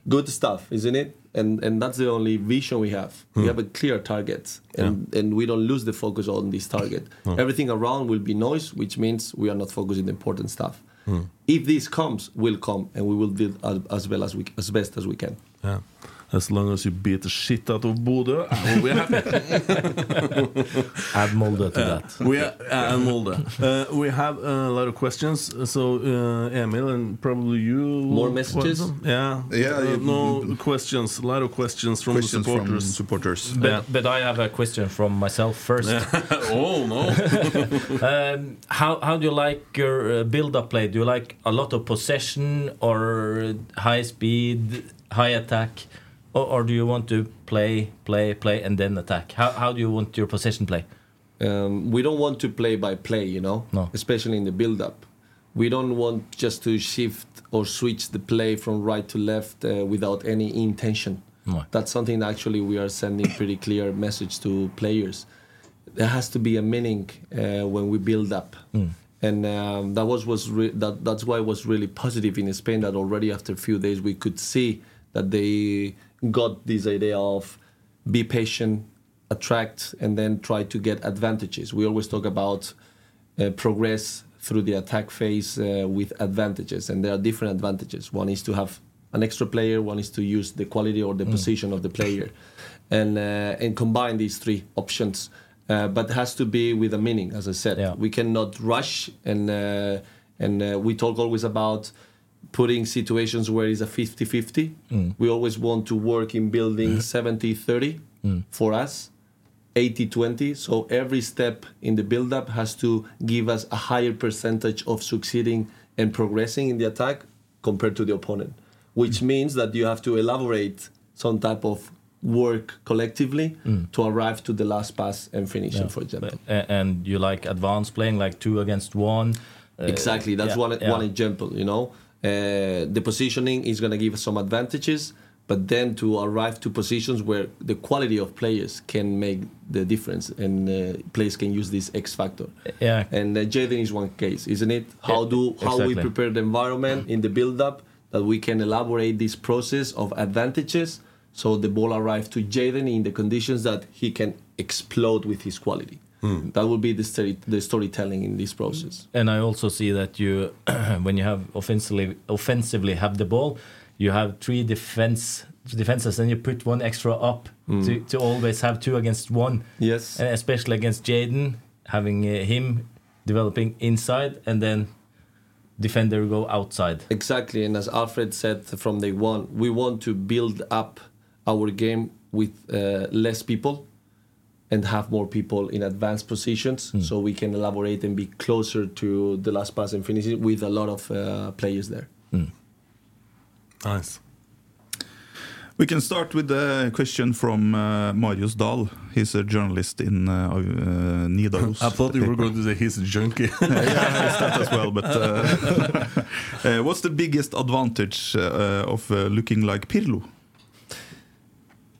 good stuff, isn't it? And and that's the only vision we have. We have a clear target, and and we don't lose the focus on this target. Everything around will be noise, which means we are not focusing the important stuff. Hmm. If this comes, will come, and we will do as, as well as we as best as we can. Yeah. As long as you beat the shit out of Bodø, I will be happy. <laughs> Add Molde to that. we are, uh, Molde. Uh, we have a lot of questions. So uh, Emil and probably you. More messages? Yeah. Yeah, Uh, no questions. A lot of questions from Questions the from supporters. supporters. But, Yeah. but I have a question from myself first. <laughs> oh no. <laughs> Um, how how do you like your uh, build-up play? Do you like a lot of possession or high speed, high attack, or, or do you want to play, play, play, and then attack? How how do you want your possession play? um, we don't want to play by play, you know, No. especially in the build up. We don't want just to shift or switch the play from right to left uh, without any intention. No. That's something that actually we are sending pretty clear message to players. There has to be a meaning uh, when we build up, and um, that was was re- that that's why it was really positive in Spain that already after a few days we could see that they got this idea of be patient, attract, and then try to get advantages. We always talk about uh, progress through the attack phase uh, with advantages, and there are different advantages. One is to have an extra player. One is to use the quality or the position of the player, and uh, and combine these three options. Uh, but it has to be with a meaning, as I said. Yeah. We cannot rush, and uh, and uh, we talk always about putting situations where it's a 50-50. Mm. We always want to work in building mm. 70-30 mm. for us. 80-20 so every step in the build-up has to give us a higher percentage of succeeding and progressing in the attack compared to the opponent which means that you have to elaborate some type of work collectively to arrive to the last pass and finishing for example. And you like advanced playing, like two against one. Uh, exactly. That's yeah, one yeah. one example you know the positioning is going to give us some advantages but then to arrive to positions where the quality of players can make the difference and uh, players can use this X factor. Yeah. And uh, Jaden is one case, isn't it? How do how we prepare the environment in the build up that we can elaborate this process of advantages so the ball arrives to Jaden in the conditions that he can explode with his quality. That will be the story, the storytelling in this process. and I also see that you, <clears throat> when you have offensively offensively have the ball, you have three defense defenses, and you put one extra up to, to always have two against one. Yes. and especially against Jaden, having uh, him developing inside and then defender go outside. Exactly, and as Alfred said from day one, we want to build up our game with uh, less people and have more people in advanced positions, so we can elaborate and be closer to the last pass and finish it with a lot of uh, players there. Nice. We can start with a question from uh, Marius Dahl. He's a journalist in uh, uh, Nidaros. I thought you were going to say he's a junkie. <laughs> yeah, it's that as well. But uh, <laughs> uh, what's the biggest advantage uh, of uh, looking like Pirlo?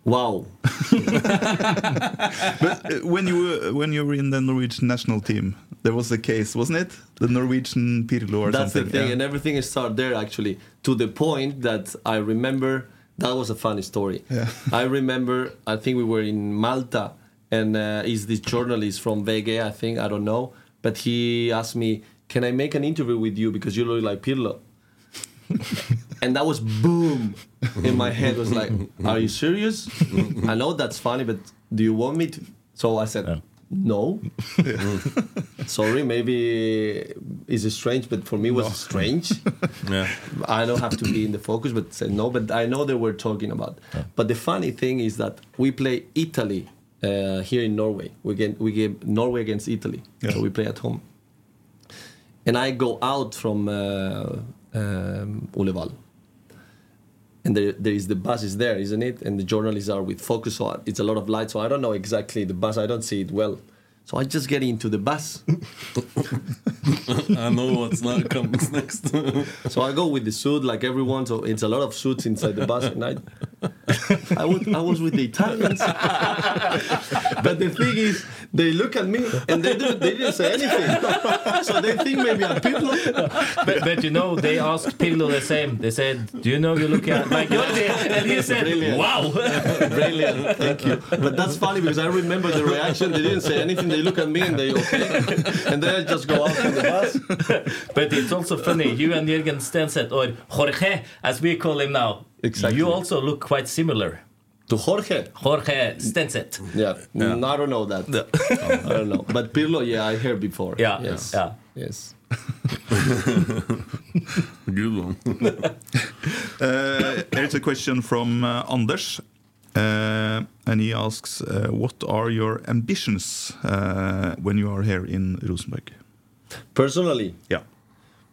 Wow, <laughs> But uh, when you were, when you were in the Norwegian national team, there was a case, wasn't it? The Norwegian Pirlo or that's the thing, yeah. and everything started there actually. To the point that I remember that was a funny story. Yeah. I remember, I think we were in Malta, and uh, is this journalist from VG, I think, I don't know, but he asked me, "Can I make an interview with you because you look like Pirlo?" <laughs> and that was boom in my head. Was like, "Are you serious? I know that's funny, but do you want me to?" So I said, "No." <laughs> Sorry, maybe it's strange, but for me it was strange. <laughs> yeah. I don't have to be in the focus, but say no. But I know they were talking about. But the funny thing is that we play Italy uh, here in Norway. We get we get Norway against Italy, so we play at home. And I go out from uh, um, Ullevaal, and there, there is the bus is there, isn't it? And the journalists are with focus, so it's a lot of light. So I don't know exactly the bus. I don't see it well. So I just get into the bus. <laughs> I know what's not comes <laughs> next. So I go with the suit like everyone. So it's a lot of suits inside the bus, <laughs> and I, I was I was with the Italians. but the thing is, they look at me and they didn't they didn't say anything. <laughs> So they think maybe I'm Pirlo. But, but you know, they asked Pirlo the same. They said, "Do you know you look at like Jordi?" And he said, Brilliant. "Wow." <laughs> Brilliant, thank you. But that's funny because I remember the reaction. They didn't say anything. They look at me and they okay, and then I just go out from the bus. <laughs> But it's also funny. You and Jørgen Stenset, or Jorge, as we call him now, Exactly. you also look quite similar. To Jorge. Jorge Stenset. Yeah, Mm, I don't know that. I don't know. But Pirlo, yeah, I heard before. Yeah, Yes. yeah. Yes. <laughs> Good one. <laughs> Uh, here's a question from uh, Anders. Uh, and he asks, uh, what are your ambitions uh, when you are here in Rosenborg? Personally, Yeah.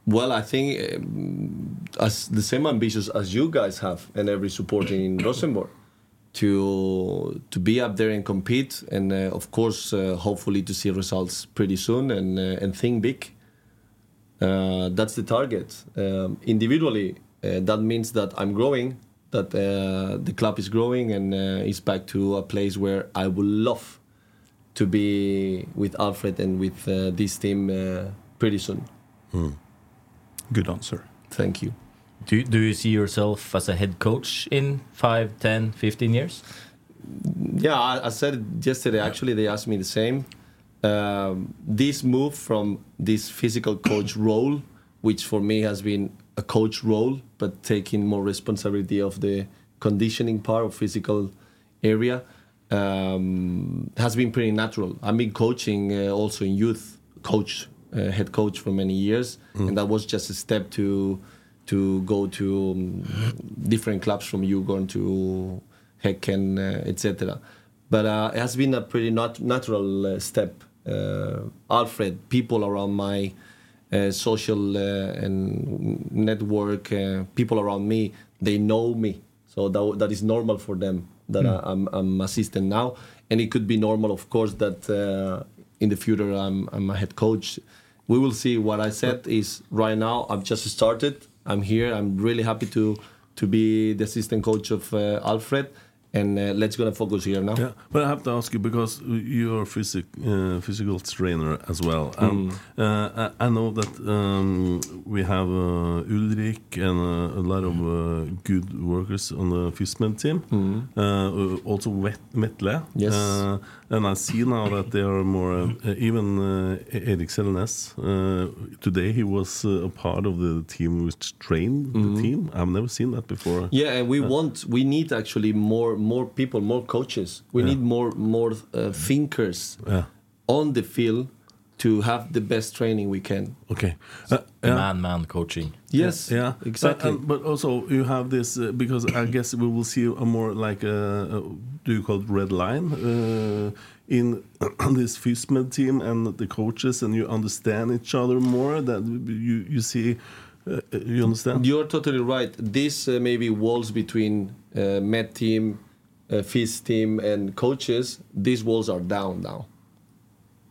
Well, I think um, as the same ambitions as you guys have, and every supporter in Rosenborg, to to be up there and compete, and uh, of course, uh, hopefully to see results pretty soon and uh, and think big. Uh, that's the target. Um, individually, uh, that means that I'm growing, that uh, the club is growing, and uh, is back to a place where I would love to be with Alfred and with uh, this team uh, pretty soon. Good answer. Thank you. Do, do you see yourself as a head coach in 5, 10, 15 years? Yeah, I, I said it yesterday. Actually, they asked me the same. Um, this move from this physical coach <clears throat> role, which for me has been a coach role, but taking more responsibility of the conditioning part of physical area, um, has been pretty natural. I've been coaching uh, also in youth, coach, uh, head coach for many years, and that was just a step to to go to um, different clubs from Djurgården to Häcken, uh, etc. But uh, it has been a pretty nat- natural uh, step. Uh, Alfred, people around my uh, social uh, and network, people around me, they know me. So that, that is normal for them that I, I'm, I'm assistant now. And it could be normal, of course, that uh, in the future I'm, I'm a head coach. We will see. What I said is right now I've just started. I'm here. I'm really happy to to be the assistant coach of uh, Alfred, and uh, let's gonna focus here now. Yeah, but I have to ask you because you're a physic, uh, physical trainer as well. And uh, I I know that um, we have uh, Ulrik and uh, a lot of uh, good workers on the FISMED team. Uh, also Vet Vetle. Yes. Uh, and I see now that they are more, uh, even uh, Erik Selnes, uh, today he was uh, a part of the team which trained the team. I've never seen that before. Yeah, and we want we need actually more more people, more coaches. We Yeah. need more more uh, thinkers Yeah. on the field to have the best training we can. Okay. Uh, yeah. Man, man coaching. Yes, Yeah, exactly. But, and- but also you have this uh, because I guess we will see a more like a, a do you call it red line uh, in <clears throat> this FISMED team and the coaches, and you understand each other more. That you you see, uh, you understand. You're totally right. This uh, maybe walls between uh, med team, uh, FIS team, and coaches. These walls are down now.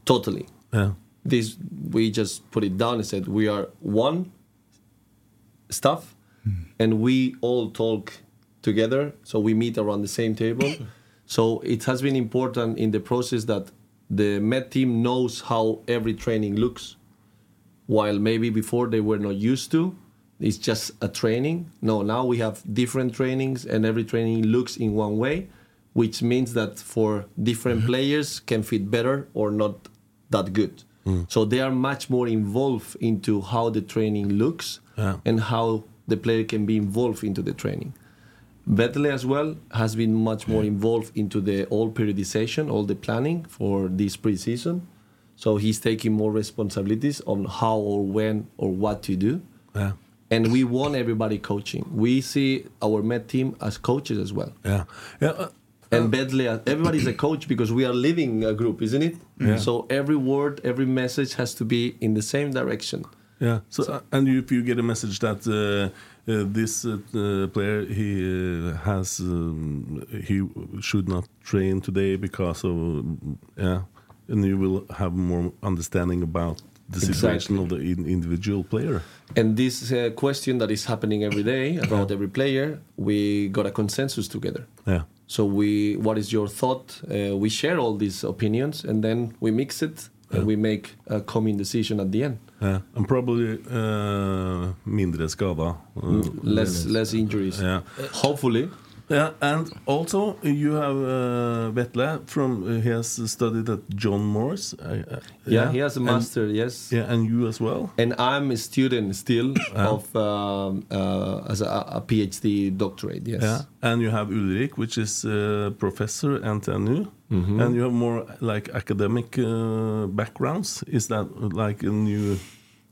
Totally. yeah, This we just put it down and said we are one stuff, and we all talk together. So we meet around the same table. <coughs> so it has been important in the process that the med team knows how every training looks while maybe before they were not used to it's just a training. No now we have different trainings and every training looks in one way which means that for different mm-hmm. players can fit better or not that good. Mm. So they are much more involved into how the training looks Yeah. and how the player can be involved into the training. Vetle as well has been much more involved into the all periodization, all the planning for this preseason. So he's taking more responsibilities on how or when or what to do. yeah, And we want everybody coaching. We see our med team as coaches as well. yeah, yeah. Uh, And Vetle, everybody's a coach because we are living a group, isn't it? Yeah. So every word, every message has to be in the same direction. Yeah. So, uh, and if you get a message that uh, uh, this uh, uh, player he uh, has um, he should not train today because of yeah, and you will have more understanding about the situation Exactly. of the in individual player. And this uh, question that is happening every day about every player, we got a consensus together. Yeah. So we, what is your thought? Uh, we share all these opinions, and then we mix it, and we make a common decision at the end. Yeah. And probably uh, mindre skada. Uh, Less, less injuries. Yeah. Hopefully. Yeah, and also you have uh, Vetle from uh, he has studied at John Moores. Uh, uh, Yeah, he has a and- master. yes. yeah, and you as well. And I'm a student still <laughs> of um, uh, as a, a PhD doctorate. Yes. Yeah, and you have Ulrik, which is uh, professor at NTNU, Mm-hmm. and you have more like academic uh, backgrounds. Is that like a new?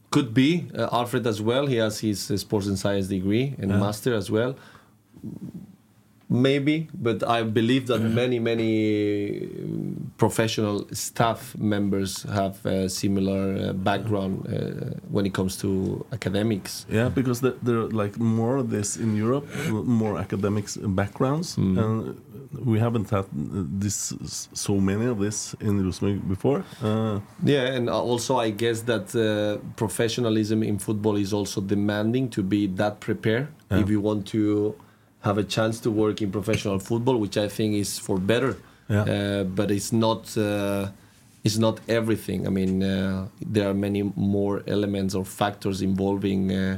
Could be uh, Alfred as well. He has his uh, sports and science degree and master as well. Maybe, but I believe that many, many um, professional staff members have a similar uh, background uh, when it comes to academics. Yeah, because there, there are like more of this in Europe, more academics backgrounds, Mm. and we haven't had this so many of this in Rosenborg before. Uh, Yeah, and also I guess that uh, professionalism in football is also demanding to be that prepared Yeah. if you want to have a chance to work in professional football, which I think is for better. Yeah. Uh, but it's not. Uh, it's not everything. I mean, uh, there are many more elements or factors involving uh,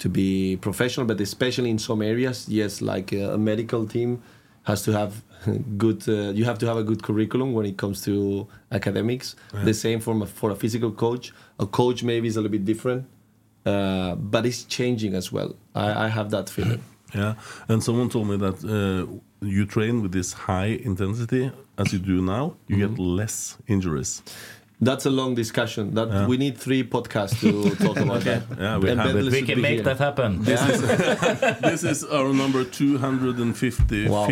to be professional, but especially in some areas, yes, like uh, a medical team has to have <laughs> good. Uh, you have to have a good curriculum when it comes to academics. The same for a, for a physical coach. A coach maybe is a little bit different, uh, but it's changing as well. I, I have that feeling. Yeah, and someone told me that uh, you train with this high intensity as you do now, you get Mm-hmm. less injuries. That's a long discussion. That we need three podcasts to <laughs> talk about that. Yeah, we have it. We can make here. that happen. this is <laughs> our number 255th Wow.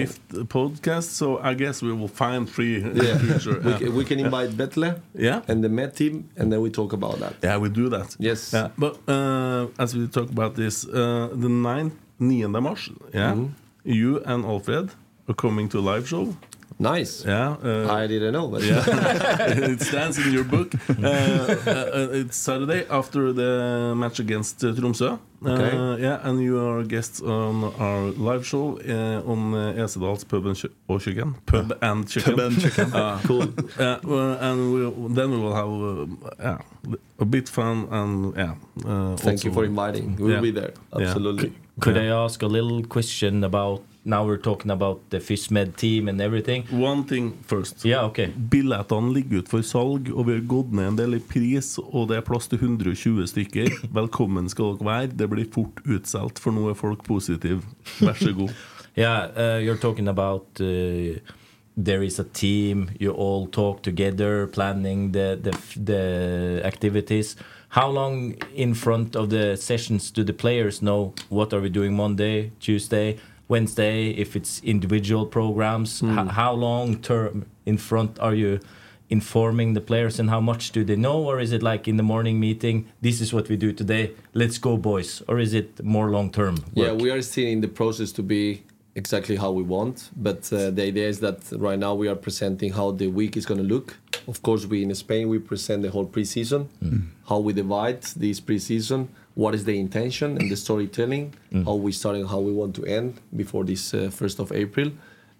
podcast, so I guess we will find three in the Yeah. future. We, Yeah. can, we can invite Vetle Yeah. and the med team, and then we talk about that. Yeah, we do that. Yes. Yeah, but uh, as we talk about this, uh, the 9th, 9. Mars, yeah, Mm-hmm. you and Alfred are coming to a live show. Nice. Yeah, uh, I didn't know. But <laughs> yeah, <laughs> it stands in your book. Uh, <laughs> uh, it's Saturday after the match against uh, Tromsø. Okay. Yeah, and you are guests on our live show uh, on uh, Esedals pub and, ch- chicken. Pub and chicken. Pub and chicken. Uh, cool. uh, well, and we'll, then we will have uh, yeah, a bit fun and yeah. Uh, Thank you for inviting. We'll Yeah. be there. Yeah. Absolutely. yeah. I ask a little question about now we're talking about the FISMED team and everything? One thing first. Yeah, okay. Billettene ligger ut for salg, og vi har gått ned en del i pris. Og det er plass til 120 stykker. <laughs> Velkommen skal dere være. Det blir fort utsolgt, for nå er folk positive. Vær så god. <laughs> Yeah, uh, you're talking about uh, there is a team. You all talk together, planning the the the activities. How long in front of the sessions do the players know what are we doing Monday, Tuesday, Wednesday? If it's individual programs, H- how long term in front are you? informing the players and how much do they know or is it like in the morning meeting this is what we do today let's go boys or is it more long term Yeah, we are still in the process to be exactly how we want. But uh, the idea is that right now we are presenting how the week is going to look. Of course, we in Spain we present the whole preseason, how we divide this preseason, what is the intention and the storytelling, how we start and how we want to end before this uh, first of April.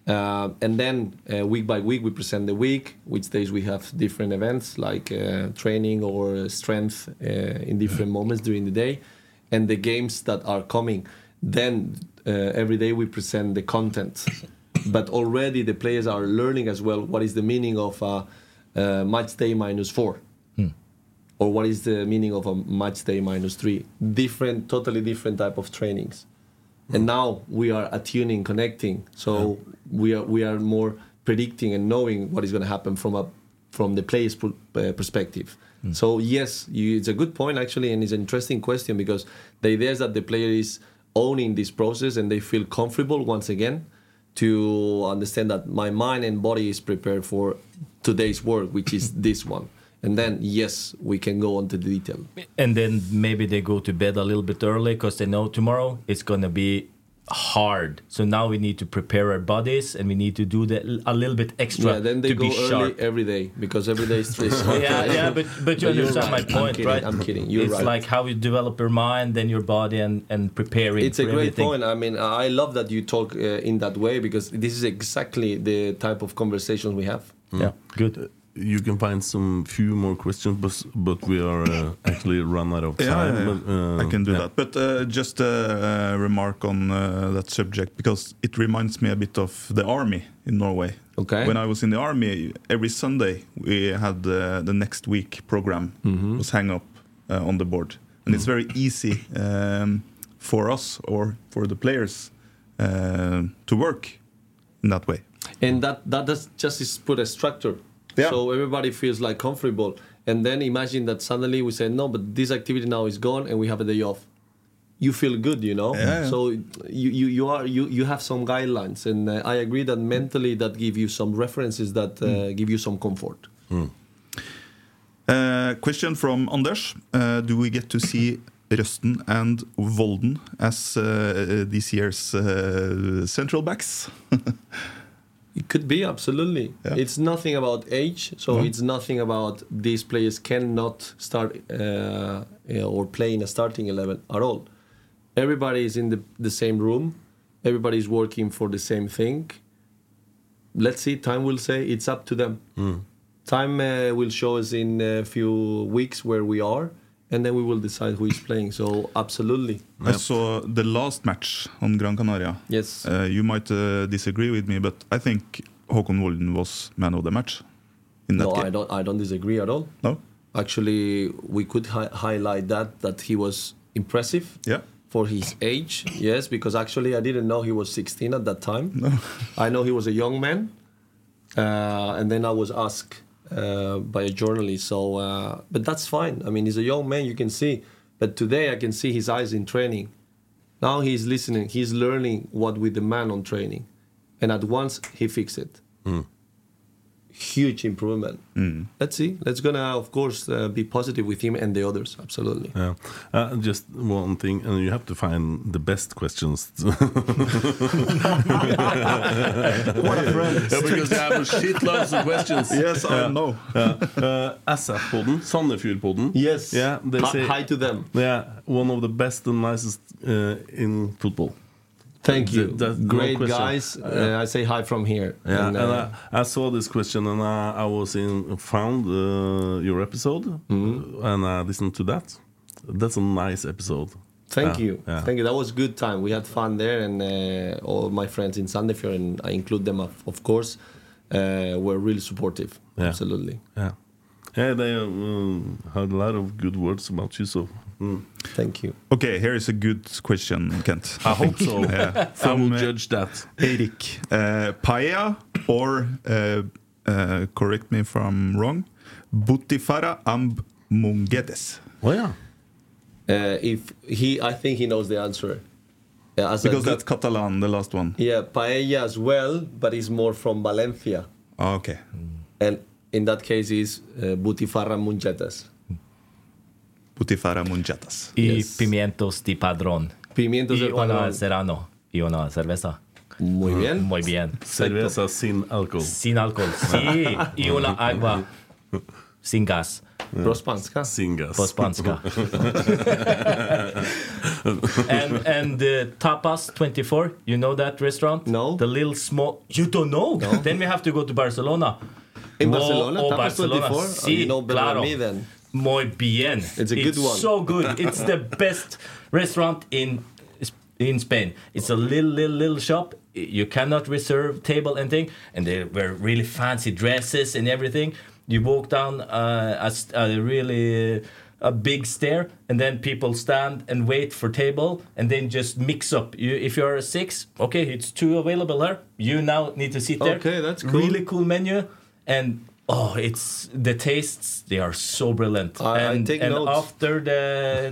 Uh, and then uh, week by week we present the week, which days we have different events like uh, training or strength uh, in different moments during the day, and the games that are coming. Then uh, every day we present the content, <coughs> but already the players are learning as well what is the meaning of uh match day minus four, or what is the meaning of a match day minus three. Different, totally different type of trainings. And now we are attuning connecting. So we are we are more predicting and knowing what is going to happen from a from the player's uh, perspective. So yes you, it's a good point actually and it's an interesting question because the idea is that the player is owning this process and they feel comfortable once again to understand that my mind and body is prepared for today's work which is <laughs> this one. And then yes we can go on to the detail. And then maybe they go to bed a little bit early because they know tomorrow it's going to be hard so now we need to prepare our bodies and we need to do that a little bit extra yeah then they to go be early sharp every day because every day is stressful <laughs> yeah, yeah, but but you But understand right. my I'm point, kidding, right? I'm kidding. You're it's right. like how you develop your mind, then your body, and and preparing. It's a great everything. point. I mean, I love that you talk uh, in that way because this is exactly the type of conversations we have. Yeah, good. You can find some few more questions, but, but we are uh, actually run out of time. Yeah, yeah, yeah. But, uh, I can do yeah. that. But uh, just a, a remark on uh, that subject because it reminds me a bit of the army in Norway. Okay. When I was in the army, every Sunday we had uh, the next week program was hang up uh, on the board, and it's very easy um, for us or for the players uh, to work in that way. and that that does just is put a structure Yeah. so everybody feels like comfortable. And then imagine that suddenly we say no but this activity now is gone and we have a day off. You feel good you know? Yeah, so you, you you are you you have some guidelines. And uh, i agree that mentally that give you some references that uh, give you some comfort. Uh, question from Anders. Uh, do we get to see Røsten and Volden as uh, this year's uh, central backs? <laughs> It could be absolutely. Yeah. It's nothing about age, so it's nothing about these players cannot start uh, or play in a starting eleven at all. Everybody is in the, the same room. Everybody is working for the same thing. Let's see. Time will say. It's up to them. Time uh, will show us in a few weeks where we are, and then we will decide who is playing. So absolutely, I saw the last match on Gran Canaria. yes. Uh, you might uh, disagree with me, but I think Håkon Volden was man of the match in that no, game. I don't. I don't disagree at all. No? Actually, we could hi- highlight that that he was impressive Yeah. for his age. Yes, because actually I didn't know he was 16 at that time. No. <laughs> I know he was a young man, uh, and then I was asked uh, by a journalist. So, uh, but that's fine. I mean, he's a young man. You can see. But today I can see his eyes in training. Now he's listening. He's learning what with the man on training, and at once he fixed it. Huge improvement. Let's see. Let's gonna, of course, uh, be positive with him and the others. Absolutely. Yeah. Uh, just one thing, and you have to find the best questions. <laughs> <laughs> What a friend. yeah, because you have a shitloads of questions. Yes, I know. Yeah. Uh, SF-podden, Sandefjord-podden. Yes. Yeah, they Hi- say, hi to them. Yeah, one of the best and nicest uh, in football. Thank you. Th- that's Great question. guys. Uh, I say hi from here. Yeah, And, and, uh, I, I saw this question and I, I was in found uh, your episode Mm-hmm. and I listened to that. That's a nice episode. Thank Yeah, you. yeah. Thank you. That was a good time. We had fun there, and uh, all my friends in Sandefjord, and I include them, of, of course, uh, were really supportive. Yeah. Absolutely. Yeah, yeah, they um, had a lot of good words about you. So mm. Thank you. Okay, here is a good question, Kent. <laughs> I hope so. Yeah. <laughs> I will uh, judge that. Erik. Uh, paella or, uh, uh, correct me if I'm wrong, Butifara amb mungetes. Oh yeah. Uh, if he, I think he knows the answer. Yeah, as Because that's Catalan, the last one. yeah, paella as well, but he's more from Valencia, Ah, Okay. and in that case, is uh, Butifarra Munchetas. Butifara mungetas. Y Yes. pimientos de padrón. Pimientos y una padrón. serrano. Y una cerveza. Muy bien. Muy bien. Cerveza sin alcohol. Sin alcohol. Sí. Y una <laughs> agua sin gas. Prospanska. Sin gas. Pospanska. <laughs> and and the Tapas 24, you know that restaurant? No. The little small. You don't know? Then we have to go to Barcelona. In Oh, Barcelona, oh, Tapas Barcelona. 24? Oh, Sí, you know better claro. than me then. Muy bien. It's a good one. so good. It's the best restaurant in in Spain. It's a little little little shop. You cannot reserve table and thing, and they wear really fancy dresses and everything. You walk down uh, a, a really uh, a big stair, and then people stand and wait for table, and then just mix up. You, if you're a six, okay, it's two available there. You now need to sit there. Okay, that's cool. Really cool menu, and oh, it's the tastes. They are so brilliant. I- and I and after the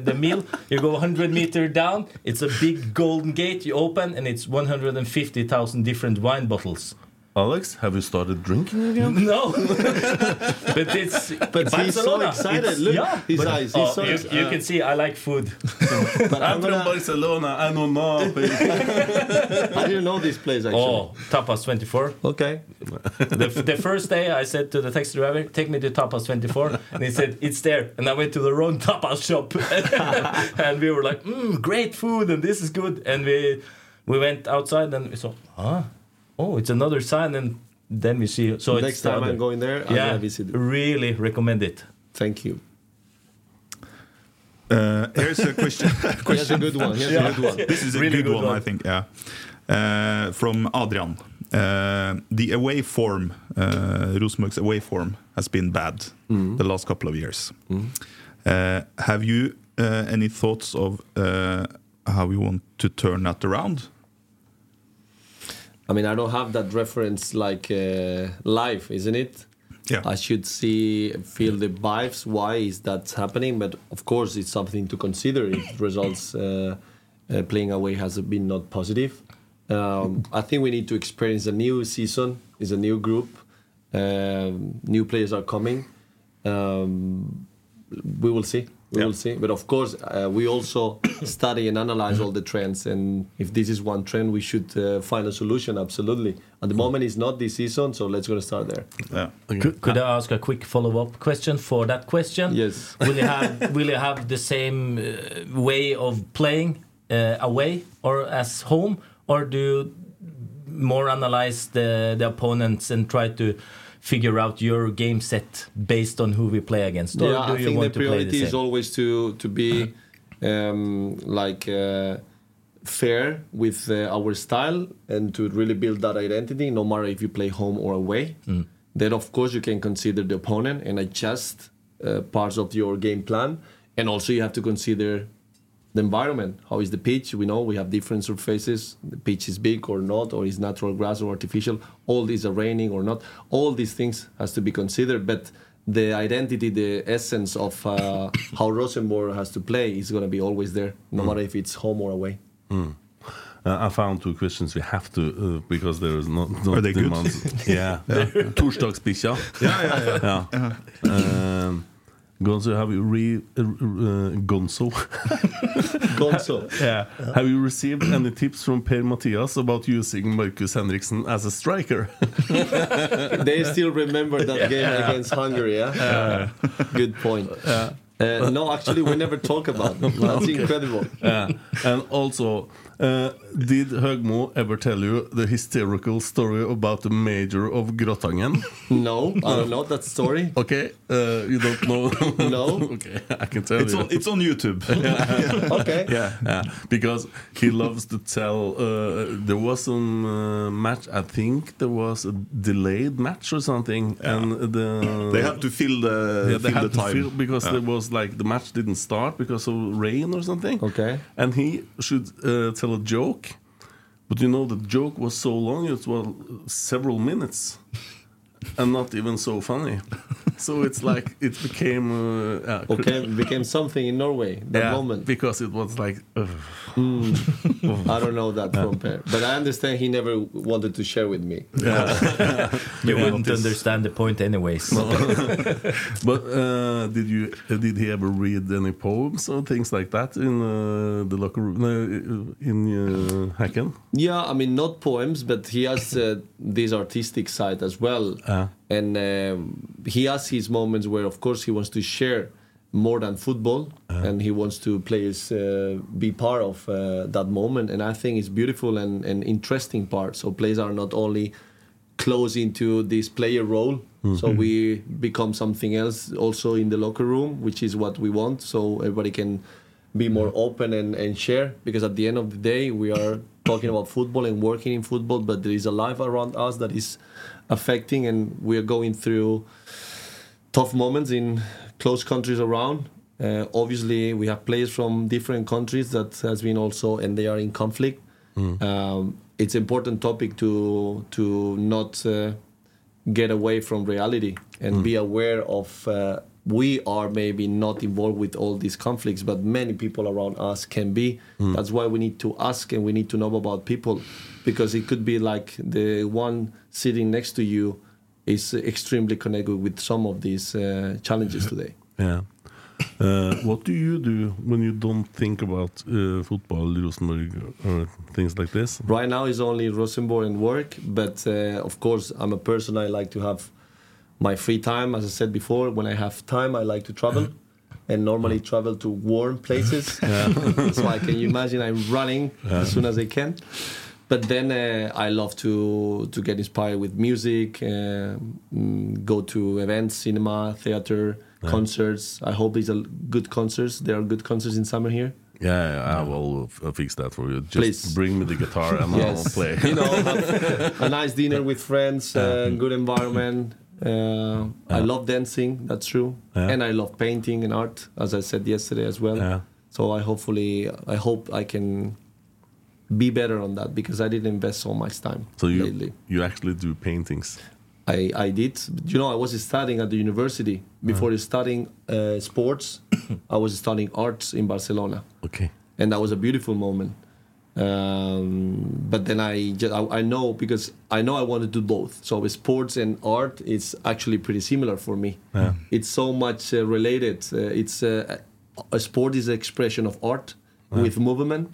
the meal, you go 100 meter down. It's a big golden gate. You open, and it's 150,000 different wine bottles. Alex, have you started drinking again? <laughs> No, <laughs> but it's But he's so Barcelona. excited. It's- Look, yeah, his but- eyes. He's oh, so you, you uh, can see I like food. <laughs> But I'm I'm from Barcelona. I don't know. I didn't know this place actually. Oh, tapas 24. Okay. the, the first day I said to the taxi driver, take me to Tapas 24. And he said, it's there. And I went to the wrong tapas shop. and we were like, mm, great food and this is good. And we we went outside and we saw, huh? Oh, it's another sign. And then we see. So Next it's time I'm going there, I'm yeah, gonna visit it. really recommend it. Thank you. Uh, here's a question. <laughs> Here's a good one. Here's a good one. <laughs> this is a Really good, good one, one. I think. Yeah. Uh, from Adrian. Uh, the away form, uh, Rosenborg's away form, has been bad the last couple of years. Uh, have you uh, any thoughts of uh, how you want to turn that around? I mean, I don't have that reference like uh, live, isn't it? Yeah. I should see, feel the vibes. Why is that happening? But of course, it's something to consider if <laughs> results uh, uh, playing away has been not positive. Um, I think we need to experience a new season. It's a new group. Um, new players are coming. Um, we will see. We Yeah. will see. But of course, uh, we also <coughs> study and analyze all the trends. And if this is one trend, we should uh, find a solution. Absolutely. At the moment, it's not this season, so let's go start there. Yeah. Could, could I ask a quick follow-up question for that question? Yes. <laughs> will you have will you have the same uh, way of playing uh, away or as home, or do you more analyze the the opponents and try to figure out your game set based on who we play against? Or yeah, do I you think the want to play the priority is always to to be um, like uh, fair with uh, our style and to really build that identity, no matter if you play home or away. Mm. Then of course you can consider the opponent and adjust uh, parts of your game plan, and also you have to consider the environment. How is the pitch? We know we have different surfaces. The pitch is big or not, or is natural grass or artificial. All these are raining or not. All these things has to be considered. But the identity, the essence of uh, <coughs> how Rosenborg has to play is going to be always there, no matter if it's home or away. Uh, Uh, I found two questions we have to uh, because there is not, not Are they good? demands. <laughs> yeah, torsdagsbikkja. Yeah, yeah, yeah. yeah. Um, Gonzo, have you re uh, uh, Gonzo? <laughs> Gonzo. yeah. Have you received any tips from Per Mathias about using Marcus Henriksen as a striker? <laughs> they still remember that game against Hungary, yeah? Good point. Uh, no, actually, we never talk about it. That's <laughs> incredible. yeah. And also, uh, did Høgmo ever tell you the hysterical story about the mayor of Grottangen? <laughs> No, I don't know that story. Okay, uh, you don't know? <laughs> No. <laughs> okay, I can tell It's you. on, it's on YouTube. Okay. yeah, yeah, because he loves to tell. Uh, there was some uh, match. I think there was a delayed match or something, and the they have to fill the, yeah, they fill had the to time. fill because Yeah. there was like the match didn't start because of rain or something. Okay. and he should uh, tell a joke, but you know the joke was so long; it was several minutes, and not even so funny. so it's like it became uh, yeah, Okay, became something in Norway that yeah, moment. because it was like. ugh. <laughs> I don't know that from Per, but I understand he never wanted to share with me. <laughs> You wouldn't understand the point, anyways. <laughs> But uh, did you uh, did he ever read any poems or things like that in uh, the locker room no, in uh, Häcken? Yeah, I mean, not poems, but he has uh, this artistic side as well. Ah. And um, he has his moments where, of course, he wants to share more than football and he wants to players uh, be part of uh, that moment. And I think it's beautiful and, and interesting part. So players are not only close into this player role, so we become something else also in the locker room, which is what we want. So everybody can be more open and, and share because at the end of the day we are talking about football and working in football but there is a life around us that is affecting and we are going through tough moments in close countries around. Uh, obviously we have players from different countries that has been also and they are in conflict. Um, it's important topic to to not uh, get away from reality and be aware of uh, we are maybe not involved with all these conflicts but many people around us can be that's why we need to ask and we need to know about people because it could be like the one sitting next to you is extremely connected with some of these uh, challenges <laughs> today Yeah. Uh, what do you do when you don't think about uh, football, Rosenborg, or things like this? right now is only Rosenborg and work, but uh, of course I'm a person I like to have my free time. As I said before, when I have time, I like to travel, and normally travel to warm places. <laughs> so I can imagine I'm running as soon as I can. But then uh, I love to to get inspired with music, uh, mm, go to events, cinema, theater, concerts. I hope these are good concerts. There are good concerts in summer here. Yeah, I will fix that for you. Just Please. bring me the guitar and <laughs> I'll play. you know, <laughs> a nice dinner with friends, uh, good environment. Uh, I love dancing, that's true, and I love painting and art, as I said yesterday as well. So I hopefully, I hope I can be better on that because I didn't invest so much time so you lately. you actually do paintings. I, I did. You know, I was studying at the university. Before studying uh, sports, <coughs> I was studying arts in Barcelona Okay. and that was a beautiful moment. Um, but then I, just, I I know because I know I want to do both. So with sports and art, it's actually pretty similar for me. Yeah. It's so much uh, related. Uh, it's uh, a sport is an expression of art with movement,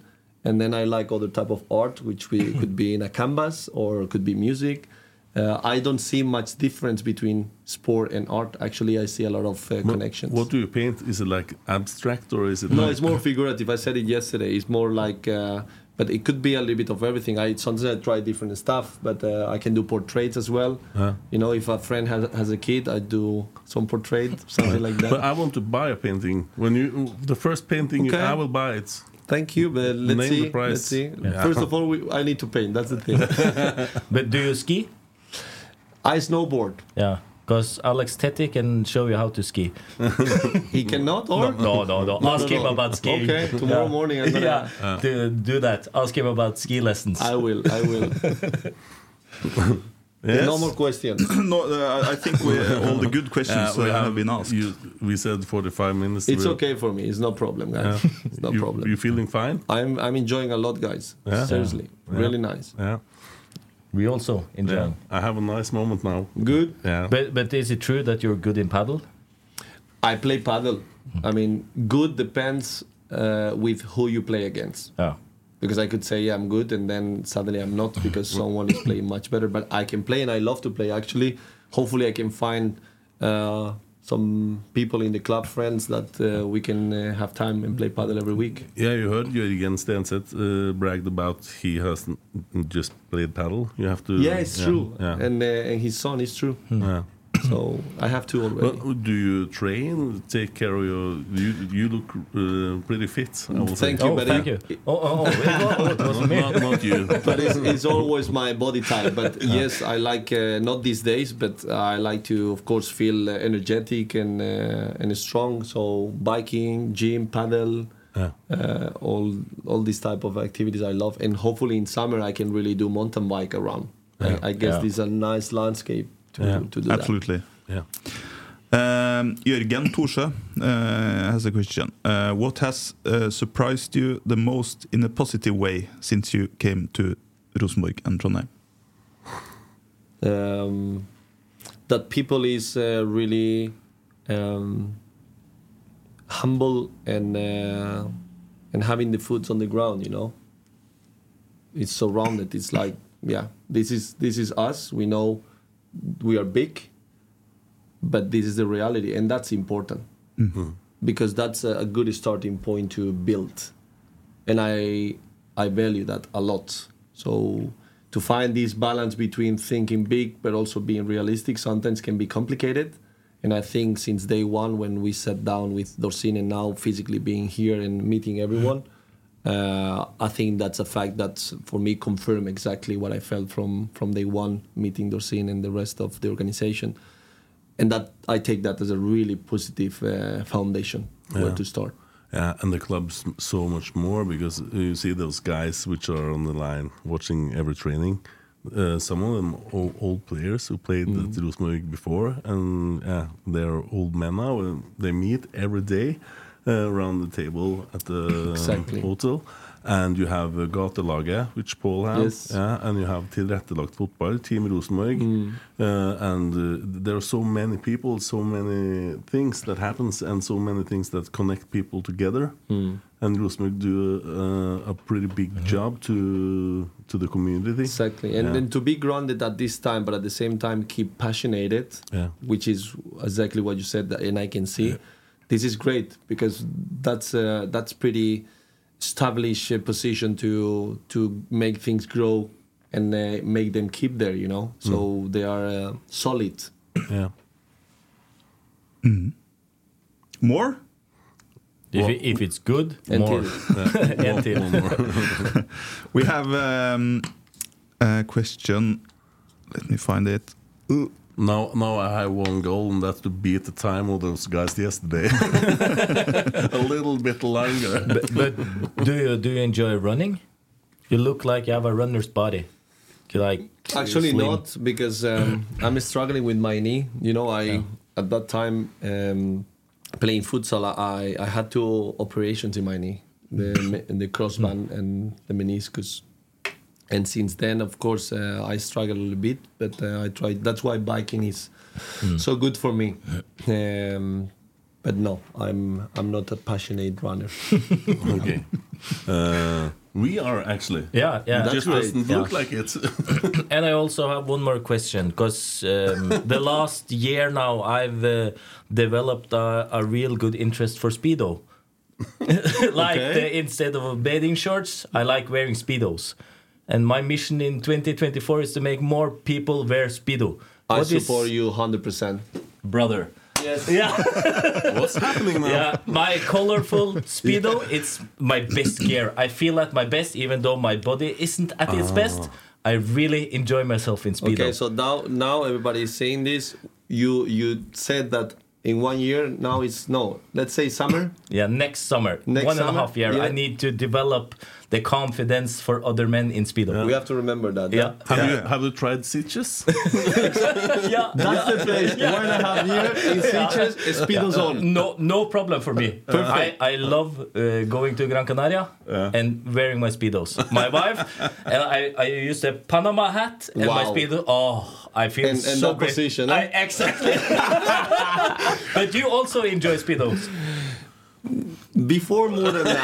and then I like other type of art, which we could be in a canvas or could be music. Uh, I don't see much difference between sport and art. Actually, I see a lot of uh, connections. What do you paint? Is it like abstract or is it? No, like- it's more figurative. I said it yesterday. It's more like, uh, but it could be a little bit of everything. I sometimes I try different stuff, but uh, I can do portraits as well. Yeah. You know, if a friend has, has a kid, I do some portrait, something like that. <laughs> But. I want to buy a painting. When you the first painting, Okay. I will buy it. Thank you, but let's Name see. the price. Let's see. Yeah. First of all, we, I need to paint. That's the thing. <laughs> But do you ski? I snowboard. Yeah. Because Alex Tetty can show you how to ski. <laughs> He cannot, or No, no, no. Ask him about skiing. Okay, tomorrow morning I'm gonna. Yeah, do, do that. Ask him about ski lessons. I will. I will. <laughs> Yes. No more questions. <clears throat> no, uh, I think we, <laughs> all the good questions Uh, we uh, have been asked. You, we said 45 minutes. It's okay for me. It's no problem, guys. Yeah. It's no you, problem. You feeling fine? I'm I'm enjoying a lot, guys. Yeah. Seriously, Yeah. really nice. Yeah. We also enjoy. yeah. I have a nice moment now. Good. Yeah. But but is it true that you're good in padel? I play padel. I mean, good depends uh, with who you play against. Yeah. Because I could say yeah, I'm good, and then suddenly I'm not <laughs> because someone is playing much better. But I can play, and I love to play. Actually, hopefully, I can find uh, some people in the club, friends that uh, we can uh, have time and play paddle every week. Yeah, you heard Jørgen Stenseth uh, bragged about he has just played paddle. You have to. Yeah, it's true. Yeah. And uh, and his son is true. yeah. So I have two already. Well, do you train? Take care of your. You you look uh, pretty fit. I will say. Thank you, Oh, but thank it- you. Oh, oh, oh, oh, it wasn't not, not you. <laughs> but it's, it's always my body type. But yes, I like uh, not these days, but I like to, of course, feel uh, energetic and uh, and strong. So biking, gym, padel, Yeah. uh, all all these type of activities I love. And hopefully in summer I can really do mountain bike around. I, I guess Yeah. this is a nice landscape to, Yeah. to do that. Absolutely. Yeah. Um, Jørgen Torsche uh, has a question. Uh, what has uh, surprised you the most in a positive way since you came to Rosenborg and Trondheim? um, that people is uh, really um, humble and uh, and having the foot on the ground. You know, it's surrounded. It's like yeah, this is this is us. We know we are big, but this is the reality, and that's important mm-hmm. because that's a, a good starting point to build, and I I value that a lot. So to find this balance between thinking big but also being realistic sometimes can be complicated. And I think since day one, when we sat down with Dorsin and now physically being here and meeting everyone, uh, I think that's a fact that for me confirmed exactly what I felt from from day one meeting Dorsin and the rest of the organization, and that I take that as a really positive uh, foundation where to start. Yeah, and the club's so much more because you see those guys which are on the line watching every training. Uh, some of them old, old players who played at Rosenborg before, and yeah, they're old men now. And they meet every day around the table at the Exactly. hotel. And you have uh, gatelaget, which Paul has, Yes. yeah, and you have tilrettelagt fotball, Team Rosenborg, uh, and uh, there are so many people, so many things that happens, and so many things that connect people together. And Rosenborg do uh, a pretty big job to to the community. Exactly, and Yeah. then to be grounded at this time, but at the same time keep passionate, Yeah. which is exactly what you said, and I can see. This is great because that's uh, that's pretty established uh, position to to make things grow and uh, make them keep there. You know, so they are uh, solid. Yeah. More? If, it- if it's good, Until- more. <laughs> Until. More. <laughs> We have um, a question. Let me find it. Uh, now, now I have one goal, and that's to beat the time of those guys yesterday. <laughs> a little bit longer. but, but do you do you enjoy running? You look like you have a runner's body. You like Actually, slim. not because um, I'm struggling with my knee. You know, I at that time um, playing futsal, I I had two operations in my knee, the <clears throat> the crossband and the meniscus. And since then, of course, uh, I struggle a little bit, but uh, I try. That's why biking is so good for me. Um, but no, I'm I'm not a passionate runner. <laughs> okay. Uh, we are actually. Yeah, yeah. It just doesn't Yeah. look like it. <coughs> And I also have one more question because um, <laughs> the last year now I've uh, developed a, a real good interest for speedo. <laughs> like Okay. the, instead of bathing shorts, I like wearing speedos. And my mission in 2024 is to make more people wear speedo. I What is- support you 100. percent brother. Yes. <laughs> Yeah, <laughs> What's happening now? yeah. My colorful speedo, it's my best gear. I feel at my best, even though my body isn't at its ah. best. I really enjoy myself in speedo. Okay, so now now everybody is saying this. You you said that in one year. Now it's no. Let's say summer. Yeah, next summer, Next one and a half year, Yeah. I need to develop the confidence for other men in speedo. We have to remember that. Yeah. Have Yeah. you have you tried Sitges? <laughs> yeah. That's the place. One and a half year in Sitges, Speedo's on. No, no problem for me. I, I love uh, going to Gran Canaria and wearing my speedos. My wife <laughs> and I, I used a Panama hat and my Wow. speedo. Oh, I feel And- and so that great. position, I, eh? exactly. <laughs> but you also enjoy speedos. Before more than that.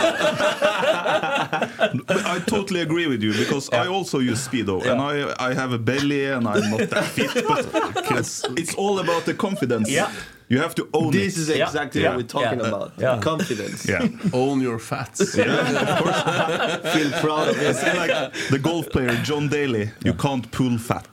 <laughs> I totally agree with you because I also use speedo and I I have a belly and I'm not that fit, but <laughs> it's, it's all about the confidence. Yeah. You have to own This it. is Yeah. exactly Yeah. what we're talking Yeah. about. Yeah. Confidence. yeah. <laughs> Own your fats. <laughs> Yeah, of course. <laughs> Feel proud of it. like the golf player John Daly. You can't pull fat.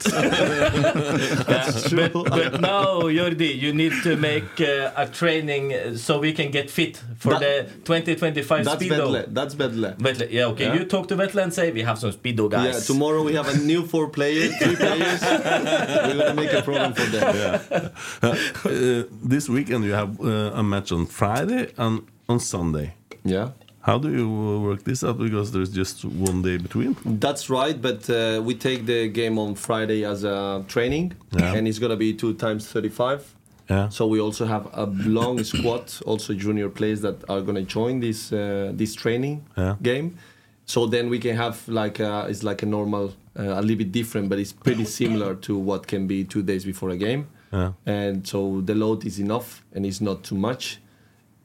But, but now, Jordi, you need to make uh, a training uh, so we can get fit for That- the 2025 That's speedo. Vedle. That's Vedle. Vetle, yeah, okay. Yeah. You talk to Vetle and say we have some speedo guys. Yeah, tomorrow we have a new four players, three players. We're gonna make a program for them. Uh, this weekend you have uh, a match on Friday and on Sunday. Yeah. How do you uh, work this out? Because there's just one day between. That's right, but uh, we take the game on Friday as a training, Yeah. and it's gonna be two times 35. Yeah. So we also have a long <coughs> squad, also junior players that are gonna join this uh, this training Yeah. game. So then we can have like a, it's like a normal, uh, a little bit different, but it's pretty similar to what can be two days before a game. Yeah. And so the load is enough and it's not too much.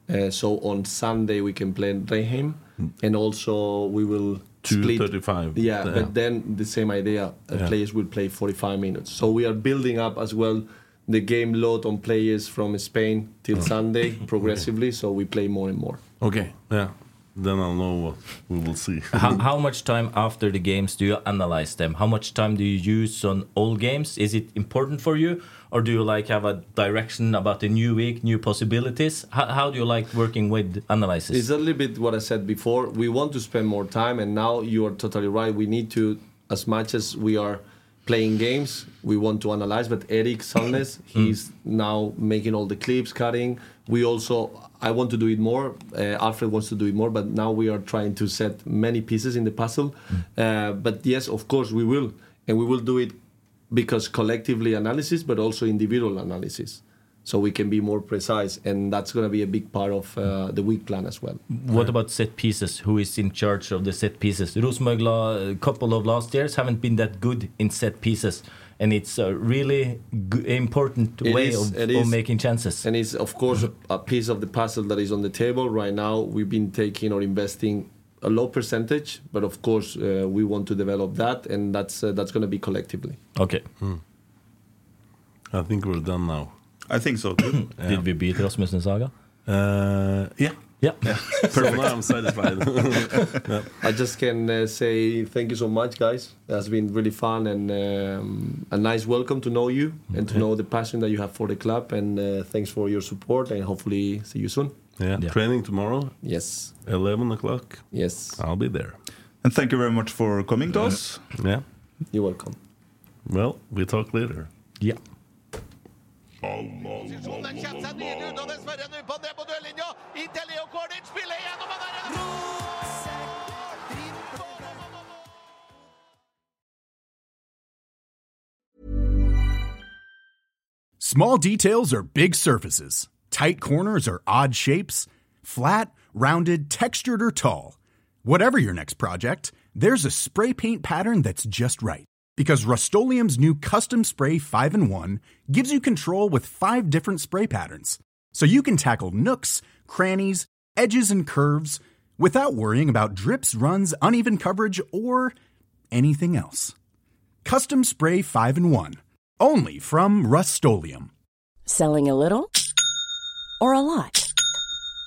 Uh, so on Sunday we can play Ranheim, and also we will split. 35. Yeah, Yeah. but then the same idea. Uh, Yeah. Players will play 45 minutes. So we are building up as well the game load on players from Spain till Sunday <laughs> progressively. So we play more and more. Okay. Yeah. Then I'll know what we will see. <laughs> how, how much time after the games do you analyze them? How much time do you use on all games? Is it important for you, or do you like have a direction about the new week, new possibilities? How, how do you like working with analysis? It's a little bit what I said before. We want to spend more time, and now you are totally right. We need to, as much as we are playing games, we want to analyze. But Eric Salnes, hmm. he's now making all the clips, cutting. We also, I want to do it more. Uh, Alfred wants to do it more, but now we are trying to set many pieces in the puzzle. Uh, but yes, of course, we will, and we will do it because collectively analysis, but also individual analysis. So we can be more precise, and that's going to be a big part of uh, the week plan as well. What about set pieces? Who is in charge of the set pieces? Rosenborg, a couple of last years, haven't been that good in set pieces, and it's a really g- important It way is, of, of making chances. And it's of course a, a piece of the puzzle that is on the table right now. We've been taking or investing a low percentage, but of course uh, we want to develop that, and that's uh, that's going to be collectively. Okay. I think we're done now. I think so too. <coughs> Did we beat Rasmussen Saga? Uh, yeah. Yeah. <laughs> So now I'm satisfied. <laughs> I just can uh, say thank you so much, guys. It has been really fun and um, a nice welcome to know you and to know the passion that you have for the club. And uh, thanks for your support, and hopefully see you soon. yeah. Yeah. Training tomorrow, Yes, 11 o'clock. yes, I'll be there. And thank you very much for coming to us. Yeah. you're welcome. Well, we talk later. Yeah. Small details are big surfaces. Tight corners are odd shapes. Flat, rounded, textured, or tall. Whatever your next project, there's a spray paint pattern that's just right. Because Rust-Oleum Custom Spray 5 in 1 gives you control with five different spray patterns. So you can tackle nooks, crannies, edges, and curves without worrying about drips, runs, uneven coverage, or anything else. Custom Spray 5 in 1. Only from Rust Selling a little or a lot?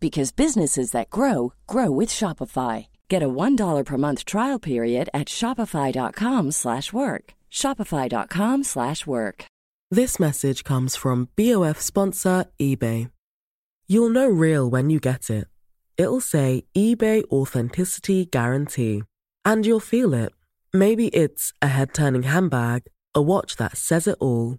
because businesses that grow grow with Shopify. Get a $1 per month trial period at shopify.com slash work. Shopify.com slash work. This message comes from BOF sponsor eBay. You'll know real when you get it. It'll say eBay Authenticity Guarantee. And you'll feel it. Maybe it's a head turning handbag, a watch that says it all,